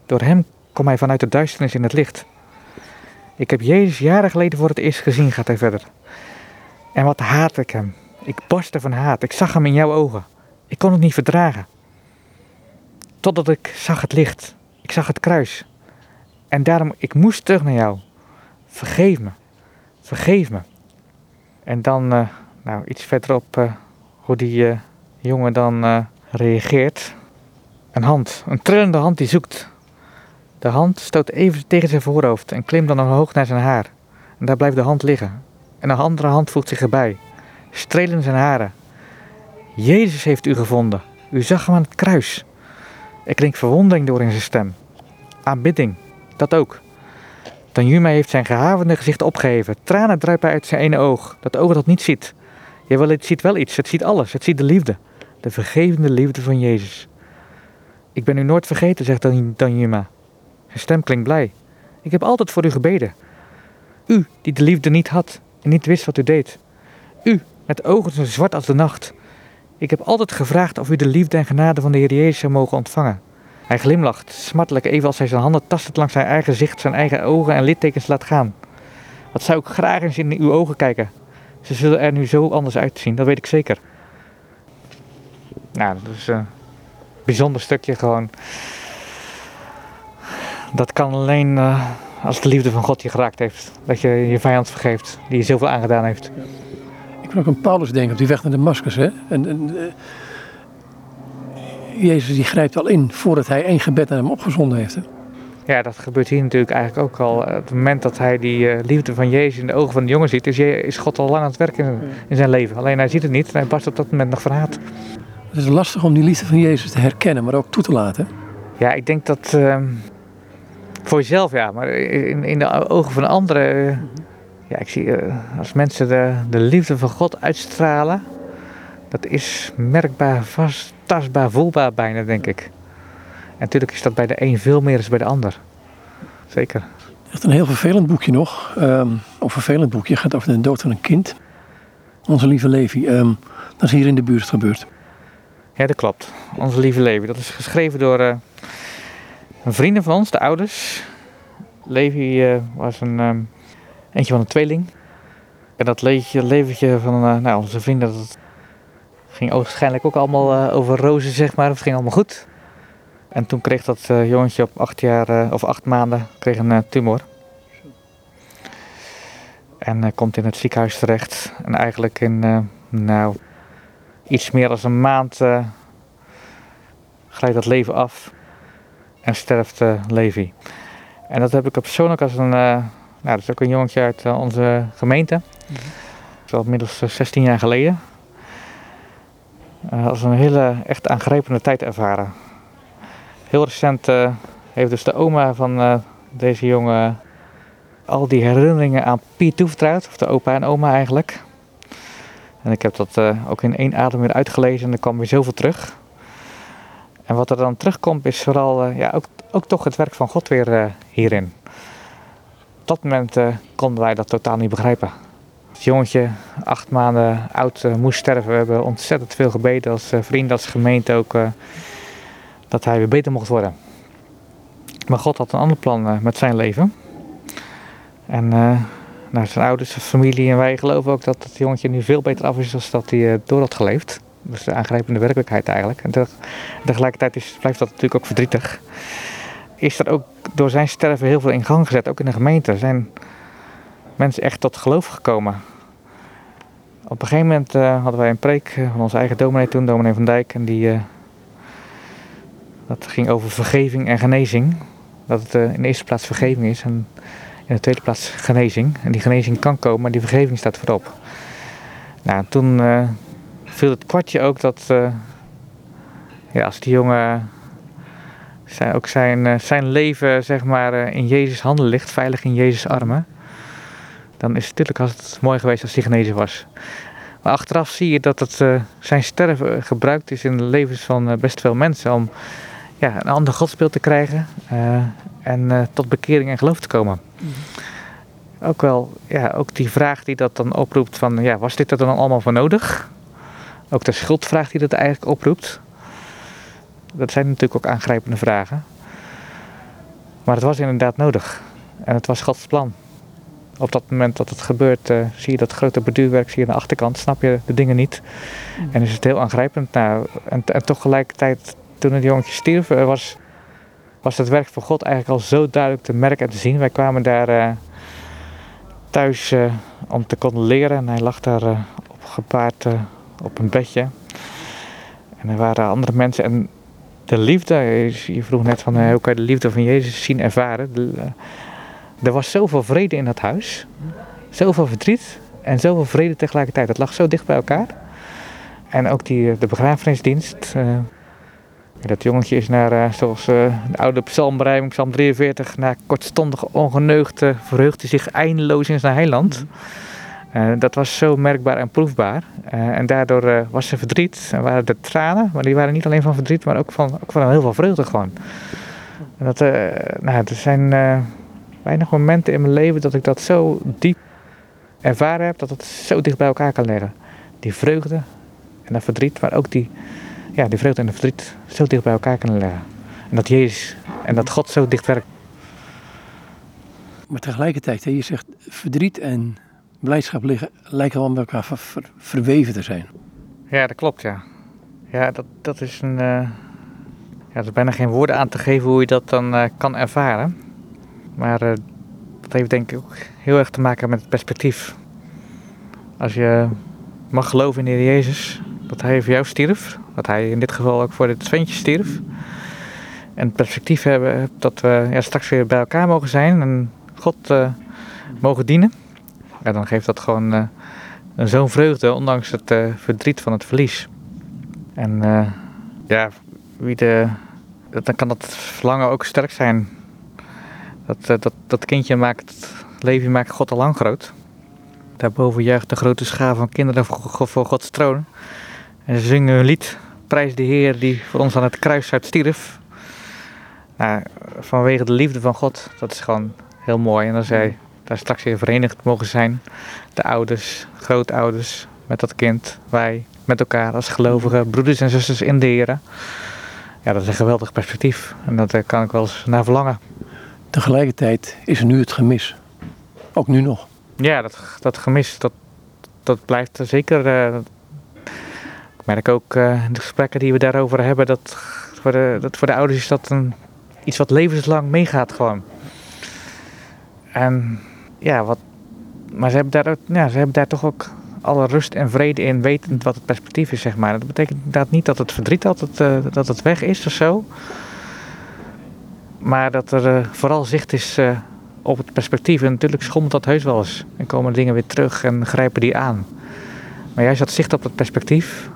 Door hem kom hij vanuit de duisternis in het licht. Ik heb Jezus jaren geleden voor het eerst gezien, gaat hij verder. En wat haat ik hem. Ik barstte van haat. Ik zag hem in jouw ogen. Ik kon het niet verdragen. Totdat ik zag het licht. Ik zag het kruis. En daarom, ik moest terug naar jou. Vergeef me. Vergeef me. En dan, uh, nou, iets verderop, uh, hoe die uh, jongen dan reageert. Een hand, een trillende hand die zoekt. De hand stoot even tegen zijn voorhoofd en klimt dan omhoog naar zijn haar. En daar blijft de hand liggen. En een andere hand voegt zich erbij. Strelen zijn haren. Jezus heeft u gevonden. U zag hem aan het kruis. Er klinkt verwondering door in zijn stem. Aanbidding, dat ook. Tanjuma heeft zijn gehavende gezicht opgeheven. Tranen druipen uit zijn ene oog, dat oog dat niet ziet. Jawel, het ziet wel iets, het ziet alles, het ziet de liefde. De vergevende liefde van Jezus. Ik ben u nooit vergeten, zegt Dan- Danjuma. Zijn stem klinkt blij. Ik heb altijd voor u gebeden. U, die de liefde niet had en niet wist wat u deed. U, met ogen zo zwart als de nacht. Ik heb altijd gevraagd of u de liefde en genade van de Heer Jezus zou mogen ontvangen. Hij glimlacht, smartelijk even als hij zijn handen tastend langs zijn eigen gezicht, zijn eigen ogen en littekens laat gaan. Wat zou ik graag eens in uw ogen kijken. Ze zullen er nu zo anders uitzien, dat weet ik zeker. Nou, dat is een bijzonder stukje gewoon. Dat kan alleen eh, als de liefde van God je geraakt heeft. Dat je je vijand vergeeft, die je zoveel aangedaan heeft. Ik moet ook aan Paulus denken op die weg naar Damascus. Hè? En, en, eh, Jezus die grijpt al in voordat hij één gebed naar hem opgezonden heeft. Hè? Ja, dat gebeurt hier natuurlijk eigenlijk ook al. Op het moment dat hij die eh, liefde van Jezus in de ogen van de jongen ziet, is, is God al lang aan het werken in, in zijn leven. Alleen hij ziet het niet en hij barst op dat moment nog van haat. Het is lastig om die liefde van Jezus te herkennen, maar ook toe te laten. Ja, ik denk dat ehm, voor jezelf ja, maar in, in de ogen van anderen. Ja, ik zie eh, als mensen de, de liefde van God uitstralen, dat is merkbaar, vast, tastbaar, voelbaar bijna, denk ik. En natuurlijk is dat bij de een veel meer dan bij de ander. Zeker. Echt een heel vervelend boekje nog. Ehm of vervelend boekje. Het gaat over de dood van een kind. Onze lieve Levi. Ehm, dat is hier in de buurt gebeurd. Ja, dat klopt. Onze lieve Levi. Dat is geschreven door eh, een vrienden van ons, de ouders. Levi eh, was een ehm, eentje van een tweeling. En dat leventje, leventje van eh, nou, onze vrienden, dat ging waarschijnlijk ook allemaal eh, over rozen, zeg maar. Het ging allemaal goed. En toen kreeg dat eh, jongetje op acht jaar, of acht maanden, kreeg een tumor. En komt in het ziekenhuis terecht. En eigenlijk in, nou, iets meer dan een maand glijdt dat leven af en sterft Levi. En dat heb ik persoonlijk als een, nou dat is ook een jongetje uit eh, onze gemeente. Dat is al inmiddels eh, 16 jaar geleden. Eh, als een hele echt aangrijpende tijd ervaren. Heel recent eh, heeft dus de oma van eh, deze jongen al die herinneringen aan Piet toevertrouwd. Of de opa en oma eigenlijk. En ik heb dat eh, ook in één adem weer uitgelezen en er kwam weer zoveel terug. En wat er dan terugkomt is vooral eh, ja, ook, ook toch het werk van God weer eh, hierin. Op dat moment eh, konden wij dat totaal niet begrijpen. Het jongetje, acht maanden oud, eh, moest sterven. We hebben ontzettend veel gebeden als eh, vrienden, als gemeente ook, dat hij weer beter mocht worden. Maar God had een ander plan met zijn leven. En eh, nou, zijn ouders, zijn familie en wij geloven ook dat het jongetje nu veel beter af is dan dat hij door had geleefd. Is de aangrijpende werkelijkheid eigenlijk. En te- tegelijkertijd is, blijft dat natuurlijk ook verdrietig. Is er ook door zijn sterven heel veel in gang gezet, ook in de gemeente. Zijn mensen echt tot geloof gekomen. Op een gegeven moment eh, hadden wij een preek van onze eigen dominee toen, dominee van Dijk. En die, eh, dat ging over vergeving en genezing. Dat het eh, in de eerste plaats vergeving is en in de tweede plaats genezing. En die genezing kan komen, maar die vergeving staat voorop. Nou, toen viel het kwartje ook dat ja, als die jongen zijn, ook zijn, eh, zijn leven zeg maar, eh, in Jezus handen ligt, veilig in Jezus armen, dan is het natuurlijk als het mooi geweest als hij genezen was. Maar achteraf zie je dat het, eh, zijn sterven gebruikt is in de levens van best veel mensen om ja, een ander godsbeeld te krijgen en tot bekering en geloof te komen. Ook wel, ja, ook die vraag die dat dan oproept van, ja, was dit er dan allemaal voor nodig? Ook de schuldvraag die dat eigenlijk oproept. Dat zijn natuurlijk ook aangrijpende vragen. Maar het was inderdaad nodig. En het was Gods plan. Op dat moment dat het gebeurt, eh, zie je dat grote beduurwerk, zie je aan de achterkant, snap je de dingen niet. En is het heel aangrijpend. Nou, en, en toch gelijkertijd, toen het jongetje stierf, eh, was, was het werk van God eigenlijk al zo duidelijk te merken en te zien. Wij kwamen daar eh, thuis om te condoleren en hij lag daar op gepaard op een bedje. En er waren andere mensen en de liefde, je vroeg net van eh, hoe kan je de liefde van Jezus zien, ervaren. Eh, er was zoveel vrede in dat huis, zoveel verdriet en zoveel vrede tegelijkertijd. Het lag zo dicht bij elkaar. En ook die, eh, de begrafenisdienst. dat jongetje is naar, zoals de oude psalmberijming, psalm 43, na kortstondige ongeneugde verheugt hij zich eindeloos in zijn heiland. Uh, dat was zo merkbaar en proefbaar. Uh, en daardoor uh, was er verdriet en waren er tranen. Maar die waren niet alleen van verdriet, maar ook van, ook van heel veel vreugde gewoon. En dat, nou, er zijn weinig momenten in mijn leven dat ik dat zo diep ervaren heb. Dat het zo dicht bij elkaar kan leggen. Die vreugde en dat verdriet, maar ook die, ja, die vreugde en het verdriet zo dicht bij elkaar kunnen leggen. En dat Jezus en dat God zo dicht werkt. Maar tegelijkertijd, je zegt verdriet en blijdschap liggen, lijken wel met elkaar ver, verweven te zijn. Ja, dat klopt, ja. Ja, dat, dat is een. Uh, ja, er is bijna geen woorden aan te geven hoe je dat dan uh, kan ervaren. Maar uh, dat heeft denk ik ook heel erg te maken met het perspectief. Als je mag geloven in de Heer Jezus, dat Hij voor jou stierf, dat Hij in dit geval ook voor dit ventje stierf. En het perspectief hebben dat we ja, straks weer bij elkaar mogen zijn en God mogen dienen dan geeft dat gewoon uh, zo'n vreugde, ondanks het uh, verdriet van het verlies. En uh, ja, wie de, dan kan dat verlangen ook sterk zijn. Dat, dat, dat kindje maakt leven maakt God al lang groot. Daarboven juicht de grote schaar van kinderen voor, voor Gods troon. En ze zingen hun lied, prijs de Heer die voor ons aan het kruis uitstierf. Nou, vanwege de liefde van God, dat is gewoon heel mooi. En dan zei daar straks weer verenigd mogen zijn. De ouders, grootouders met dat kind, wij met elkaar als gelovige broeders en zusters in de Heren. Ja, dat is een geweldig perspectief en dat eh, kan ik wel eens naar verlangen. Tegelijkertijd is er nu het gemis. Ook nu nog. Ja, dat, dat gemis, dat, dat blijft zeker. Uh, ik merk ook uh, in de gesprekken die we daarover hebben, dat voor de, dat voor de ouders is dat een, iets wat levenslang meegaat gewoon. En ja, wat, maar ze hebben, daar, ja, ze hebben daar toch ook alle rust en vrede in, wetend wat het perspectief is, zeg maar. Dat betekent inderdaad niet dat het verdriet altijd uh, dat het weg is of zo. Maar dat er uh, vooral zicht is uh, op het perspectief. En natuurlijk schommelt dat heus wel eens. En komen dingen weer terug en grijpen die aan. Maar juist dat zicht op het perspectief,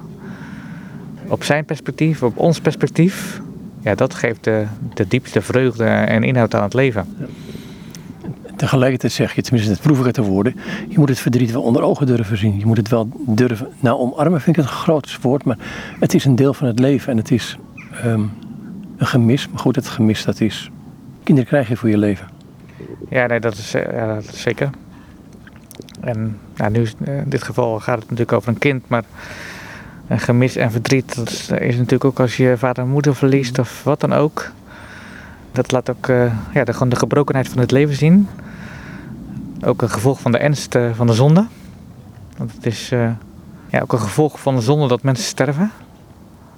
op zijn perspectief, op ons perspectief, ja, dat geeft de, de diepste vreugde en inhoud aan het leven. Tegelijkertijd zeg je, tenminste het ik uit de woorden, je moet het verdriet wel onder ogen durven zien. Je moet het wel durven, nou omarmen vind ik een groot woord, maar het is een deel van het leven en het is um, een gemis. Maar goed, het gemis dat is, kinderen krijg je voor je leven. Ja, nee, dat is, ja, dat is zeker. En nou, nu eh, in dit geval gaat het natuurlijk over een kind, maar een gemis en verdriet, dat is, is natuurlijk ook als je vader en moeder verliest of wat dan ook. Dat laat ook ja, de, gewoon de gebrokenheid van het leven zien ook een gevolg van de ernst eh, van de zonde. Want het is uh, ja, ook een gevolg van de zonde dat mensen sterven.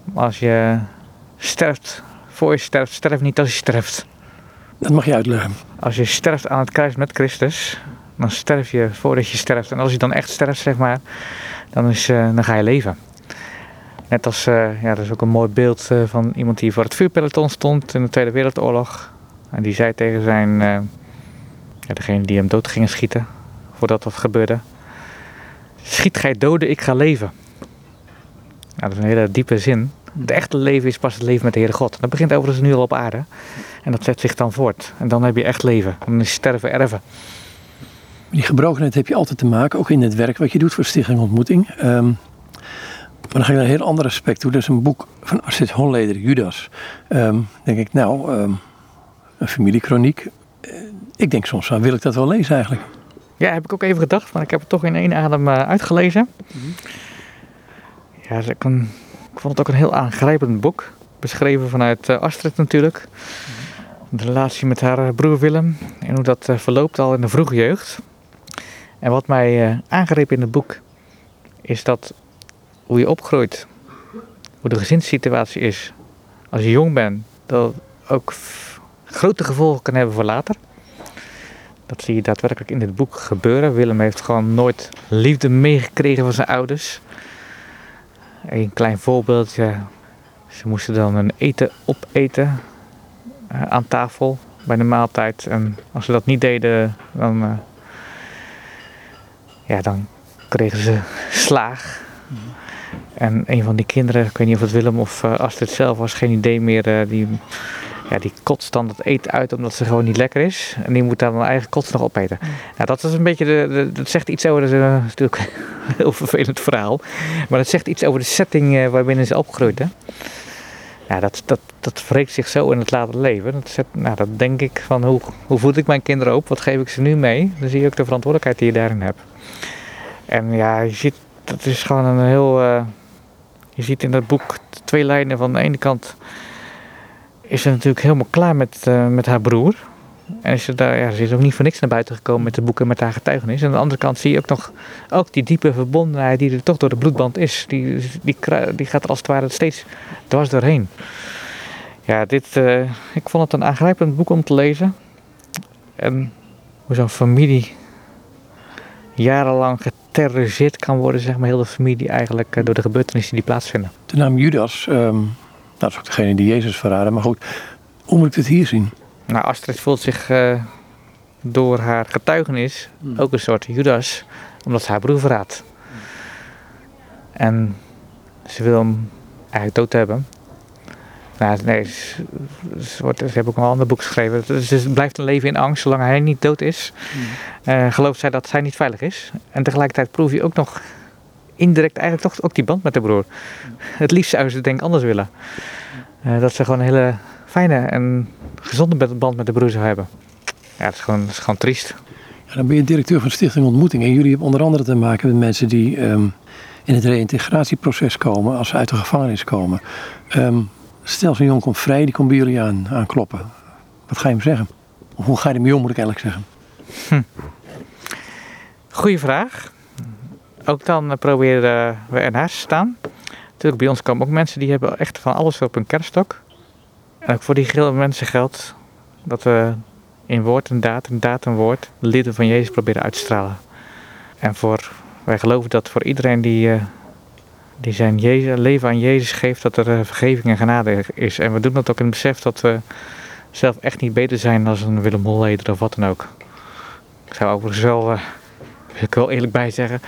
Maar als je sterft, voor je sterft, sterf niet als je sterft. Dat mag je uitleggen. Als je sterft aan het kruis met Christus, dan sterf je voordat je sterft. En als je dan echt sterft, zeg maar, dan, is, uh, dan ga je leven. Net als, ja, dat is ook een mooi beeld van iemand die voor het vuurpeloton stond in de Tweede Wereldoorlog. En die zei tegen zijn ja, degene die hem dood gingen schieten, voordat dat gebeurde. Schiet gij doden, ik ga leven. dat is een hele diepe zin. Het echte leven is pas het leven met de Heere God. Dat begint overigens nu al op aarde. En dat zet zich dan voort. En dan heb je echt leven. Dan is sterven erven. Die gebrokenheid heb je altijd te maken, ook in het werk wat je doet voor Stichting Ontmoeting. Um, maar dan ga ik naar een heel ander aspect toe. Dat is een boek van Astrid Holleder, Judas. Um, denk ik, nou, um, een familiekroniek ik denk soms, van, wil ik dat wel lezen eigenlijk? Ja, heb ik ook even gedacht, maar ik heb het toch in één adem uh, uitgelezen. Ja, ik, vond het ook een heel aangrijpend boek. Beschreven vanuit uh, Astrid natuurlijk. De relatie met haar eh, broer Willem en hoe dat verloopt al in de vroege jeugd. En wat mij aangreep in het boek is dat hoe je opgroeit, hoe de gezinssituatie is als je jong bent, dat ook grote gevolgen kan hebben voor later. Dat zie je daadwerkelijk in dit boek gebeuren. Willem heeft gewoon nooit liefde meegekregen van zijn ouders. Een klein voorbeeldje. Ze moesten dan een eten opeten uh, aan tafel bij de maaltijd. En als ze dat niet deden, dan, uh, ja, dan kregen ze slaag. En een van die kinderen, ik weet niet of het Willem of uh, Astrid zelf was, geen idee meer, die ja, die kotst dan het eten uit omdat ze gewoon niet lekker is. En die moet dan haar eigen kots nog opeten. Nou, dat is een beetje, de, de- dat zegt iets over, dat is natuurlijk een [laughs] heel vervelend verhaal. Maar dat zegt iets over de setting eh, waarbinnen ze opgegroeid. Hè? Ja, dat, dat, dat wreekt zich zo in het later leven. Dat, zet, nou, dat denk ik van hoe, hoe voed ik mijn kinderen op? Wat geef ik ze nu mee? Dan zie je ook de verantwoordelijkheid die je daarin hebt. En ja, je ziet, dat is gewoon een heel. eh, je ziet in dat boek twee lijnen. Van de ene kant is ze natuurlijk helemaal klaar met, eh, met haar broer. En ze, daar, ja, ze is ook niet voor niks naar buiten gekomen met de boeken met haar getuigenis. En aan de andere kant zie je ook nog ook die diepe verbondenheid die er toch door de bloedband is. Die, die, die gaat als het ware steeds dwars doorheen. Ja, dit, eh, ik vond het een aangrijpend boek om te lezen. En hoe zo'n familie jarenlang geterroriseerd kan worden, zeg maar, heel de familie eigenlijk eh, door de gebeurtenissen die plaatsvinden. De naam Judas, ehm, dat is ook degene die Jezus verraden. Maar goed, hoe moet ik dit hier zien? Nou, Astrid voelt zich eh, door haar getuigenis ook een soort Judas, omdat ze haar broer verraadt. En ze wil hem eigenlijk dood hebben. Nou, nee, ze, ze wordt, ze hebben ook een ander boek geschreven. Dus ze blijft een leven in angst zolang hij niet dood is. Eh, gelooft zij dat zij niet veilig is. En tegelijkertijd proef je ook nog indirect eigenlijk toch ook die band met de broer. Het liefst zou ze denk ik anders willen. Eh, dat ze gewoon een hele fijne en gezonde band met de broer zou hebben. Ja, dat is gewoon, dat is gewoon triest. Ja, dan ben je directeur van Stichting Ontmoeting. En jullie hebben onder andere te maken met mensen die ehm, in het reïntegratieproces komen als ze uit de gevangenis komen. Ehm, stel zo'n jong komt vrij, die komt bij jullie aan, aankloppen. Wat ga je hem zeggen? Of hoe ga je ermee om, moet ik eigenlijk zeggen? Goeie vraag. Ook dan eh, proberen we ernaast te staan. Natuurlijk, bij ons komen ook mensen die hebben echt van alles op hun kerststok. En ook voor die mensen geldt dat we in woord en daad, en daad en woord, de lieden van Jezus proberen uit te stralen. En voor, wij geloven dat voor iedereen die, eh, die zijn Jezus, leven aan Jezus geeft, dat er eh, vergeving en genade is. En we doen dat ook in het besef dat we zelf echt niet beter zijn dan een Willem Holleder of wat dan ook. Ik zou overigens wel, ik wel eerlijk bij zeggen,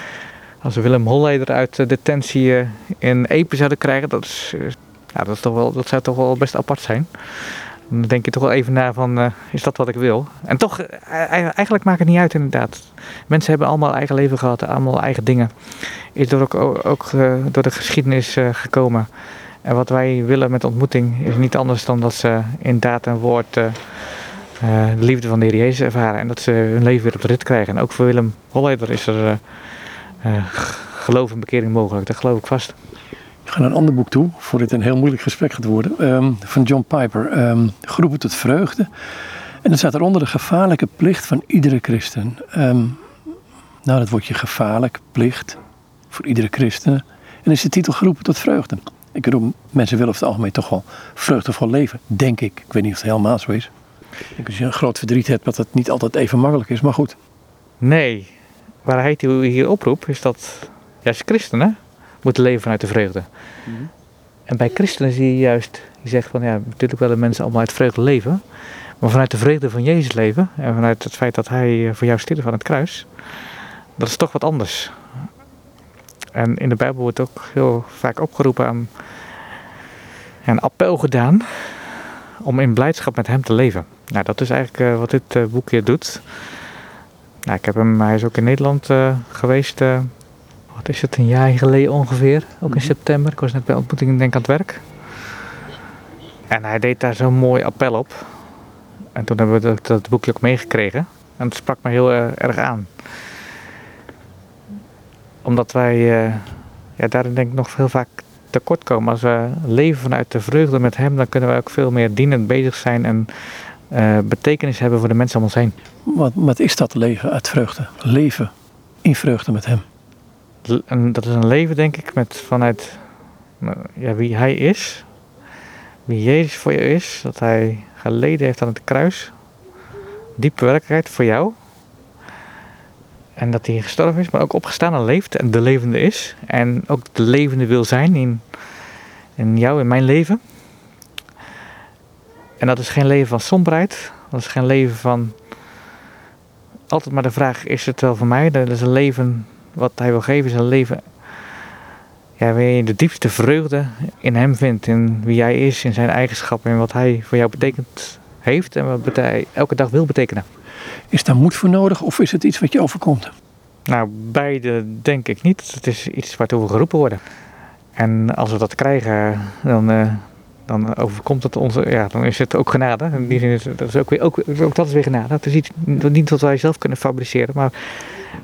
als we Willem Holleder uit de detentie eh, in Epe zouden krijgen, dat, is, eh, ja, dat, is toch wel, dat zou toch wel best apart zijn. Dan denk je toch wel even na van, eh, is dat wat ik wil? En toch, eh, eigenlijk maakt het niet uit inderdaad. Mensen hebben allemaal eigen leven gehad, allemaal eigen dingen. Is door ook, ook eh, door de geschiedenis eh, gekomen. En wat wij willen met ontmoeting is niet anders dan dat ze in daad en woord eh, eh, de liefde van de Heer Jezus ervaren. En dat ze hun leven weer op de rit krijgen. En ook voor Willem Holleder is er eh, eh, geloof en bekering mogelijk. Dat geloof ik vast. Ik ga naar een ander boek toe, voor dit een heel moeilijk gesprek gaat worden. ehm, van John Piper, ehm, Geroepen tot vreugde. En dan staat eronder de gevaarlijke plicht van iedere christen. Ehm, nou, dat woordje gevaarlijk, plicht, voor iedere christen. En is de titel Geroepen tot vreugde. Ik bedoel, mensen willen over het algemeen toch wel vreugdevol leven, denk ik. Ik weet niet of het helemaal zo is. Ik denk als je een groot verdriet hebt, dat het niet altijd even makkelijk is. Maar goed, Nee, waar hij hier oproept is dat juist christenen moeten leven vanuit de vreugde. En bij christenen zie je juist, die zegt van ja, natuurlijk willen mensen allemaal uit vreugde leven. Maar vanuit de vreugde van Jezus leven en vanuit het feit dat hij eh, voor jou stierf aan het kruis, dat is toch wat anders. En in de Bijbel wordt ook heel vaak opgeroepen aan een appel gedaan om in blijdschap met hem te leven. Nou, dat is eigenlijk eh, wat dit eh, boekje doet. Nou, ik heb hem, hij is ook in Nederland eh, geweest. eh, wat is het, een jaar geleden ongeveer. Ook in Mhm. september. Ik was net bij ontmoeting denk aan het werk. En hij deed daar zo'n mooi appel op. En toen hebben we dat, dat boekje ook meegekregen. En het sprak me heel eh, erg aan. Omdat wij ja, daarin denk ik nog heel vaak tekort komen. Als we leven vanuit de vreugde met hem, dan kunnen we ook veel meer dienend bezig zijn en eh, betekenis hebben voor de mensen om ons heen. wat, wat is dat leven uit vreugde? Leven in vreugde met hem. En dat is een leven, denk ik, met vanuit nou, ja, wie hij is. Wie Jezus voor je is. Dat hij geleden heeft aan het kruis. Diepe werkelijkheid voor jou. En dat hij gestorven is, maar ook opgestaan en leeft. En de levende is. En ook de levende wil zijn in, in jou, in mijn leven. En dat is geen leven van somberheid. Dat is geen leven van... Altijd maar de vraag, is het wel voor mij? Dat is een leven wat hij wil geven is een leven ja, waarin je de diepste vreugde in hem vindt, in wie hij is, in zijn eigenschappen en wat hij voor jou betekent heeft en wat hij elke dag wil betekenen. Is daar moed voor nodig of is het iets wat je overkomt? Nou, beide denk ik niet. Het is iets waartoe we geroepen worden. En als we dat krijgen, dan, uh, dan overkomt het ons, ja, dan is het ook genade. In die zin is dat is ook, weer, ook, ook dat is weer genade. Het is iets niet wat wij zelf kunnen fabriceren, maar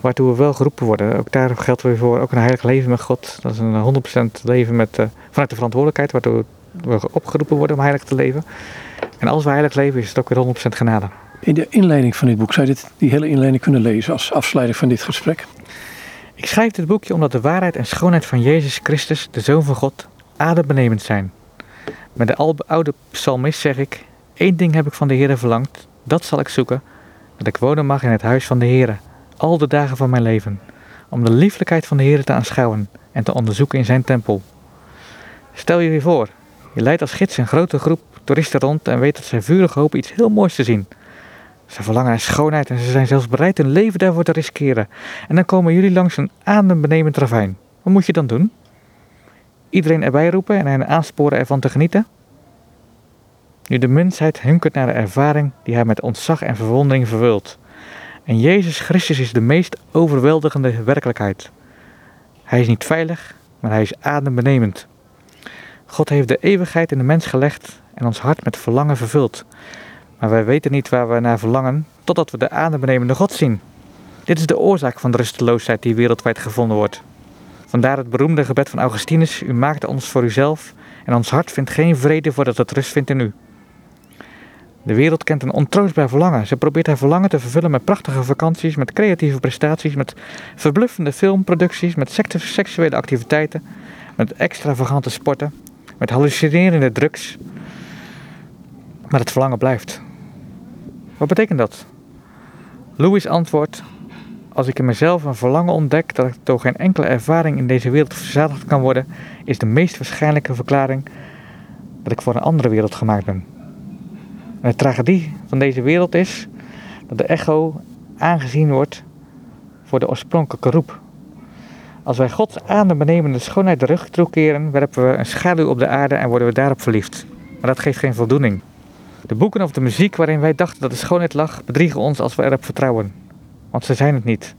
waartoe we wel geroepen worden. Ook daar geldt weer voor, ook een heilig leven met God. Dat is een 100% leven met, uh, vanuit de verantwoordelijkheid, waartoe we opgeroepen worden om heilig te leven. En als we heilig leven, is het ook weer 100% genade. In de inleiding van dit boek, zou je dit, die hele inleiding kunnen lezen als afsluiting van dit gesprek? Ik schrijf dit boekje omdat de waarheid en schoonheid van Jezus Christus, de Zoon van God, adembenemend zijn. Met de oude psalmist zeg ik: één ding heb ik van de Heer verlangd, dat zal ik zoeken, dat ik wonen mag in het huis van de Heer, al de dagen van mijn leven, om de lieflijkheid van de Heer te aanschouwen en te onderzoeken in zijn tempel. Stel je je voor, je leidt als gids een grote groep toeristen rond en weet dat zij vurig hopen iets heel moois te zien. Ze verlangen naar schoonheid en ze zijn zelfs bereid hun leven daarvoor te riskeren. En dan komen jullie langs een adembenemend ravijn. Wat moet je dan doen? Iedereen erbij roepen en hen aansporen ervan te genieten? Nu de mensheid hunkert naar de ervaring die hij met ontzag en verwondering vervult. En Jezus Christus is de meest overweldigende werkelijkheid. Hij is niet veilig, maar hij is adembenemend. God heeft de eeuwigheid in de mens gelegd en ons hart met verlangen vervuld. Maar wij weten niet waar we naar verlangen totdat we de adembenemende God zien. Dit is de oorzaak van de rusteloosheid die wereldwijd gevonden wordt. Vandaar het beroemde gebed van Augustinus: U maakte ons voor uzelf en ons hart vindt geen vrede voordat het rust vindt in u. De wereld kent een ontroostbaar verlangen. Ze probeert haar verlangen te vervullen met prachtige vakanties, met creatieve prestaties, met verbluffende filmproducties, met seksuele activiteiten, met extravagante sporten, met hallucinerende drugs. Maar het verlangen blijft. Wat betekent dat? Louis antwoordt: Als ik in mezelf een verlangen ontdek dat ik door geen enkele ervaring in deze wereld verzadigd kan worden, is de meest waarschijnlijke verklaring dat ik voor een andere wereld gemaakt ben. En de tragedie van deze wereld is dat de echo aangezien wordt voor de oorspronkelijke roep. Als wij Gods adembenemende schoonheid de rug toekeren, werpen we een schaduw op de aarde en worden we daarop verliefd. Maar dat geeft geen voldoening. De boeken of de muziek waarin wij dachten dat de schoonheid lag, bedriegen ons als we erop vertrouwen. Want ze zijn het niet.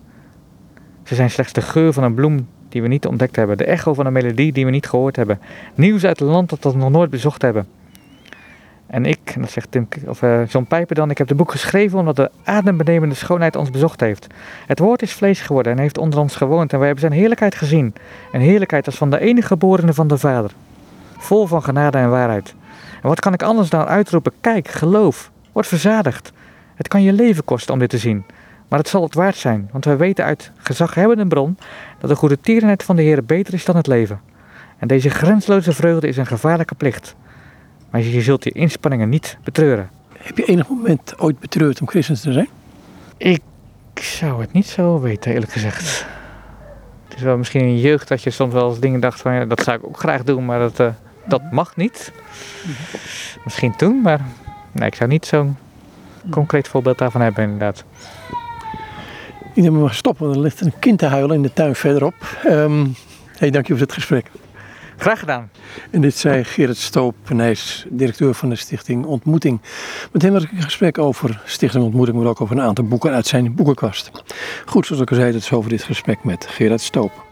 Ze zijn slechts de geur van een bloem die we niet ontdekt hebben, de echo van een melodie die we niet gehoord hebben, nieuws uit een land dat we nog nooit bezocht hebben. En ik, dat zegt Tim, of, uh, John Pijper dan, ik heb het boek geschreven omdat de adembenemende schoonheid ons bezocht heeft. Het woord is vlees geworden en heeft onder ons gewoond en wij hebben zijn heerlijkheid gezien. Een heerlijkheid als van de enige geborene van de Vader. Vol van genade en waarheid. En wat kan ik anders dan uitroepen? Kijk, geloof, word verzadigd. Het kan je leven kosten om dit te zien. Maar het zal het waard zijn, want wij weten uit gezaghebbende bron dat de goede tierenheid van de Heer beter is dan het leven. En deze grensloze vreugde is een gevaarlijke plicht. Maar je zult je inspanningen niet betreuren. Heb je enig moment ooit betreurd om christen te zijn? Ik zou het niet zo weten, eerlijk gezegd. Het is wel misschien in je jeugd dat je soms wel eens dingen dacht van ja, dat zou ik ook graag doen, maar dat, uh, dat mag niet. Misschien toen, maar nee, ik zou niet zo'n concreet voorbeeld daarvan hebben inderdaad. Ik denk maar stoppen, want er ligt een kind te huilen in de tuin verderop. Um, hey, dank je voor het gesprek. Graag gedaan. En dit zei Gerrit Stoop, en hij is directeur van de stichting Ontmoeting. Met hem had ik een gesprek over Stichting Ontmoeting, maar ook over een aantal boeken uit zijn boekenkast. Goed, zoals ik al zei, dat is over dit gesprek met Gerrit Stoop.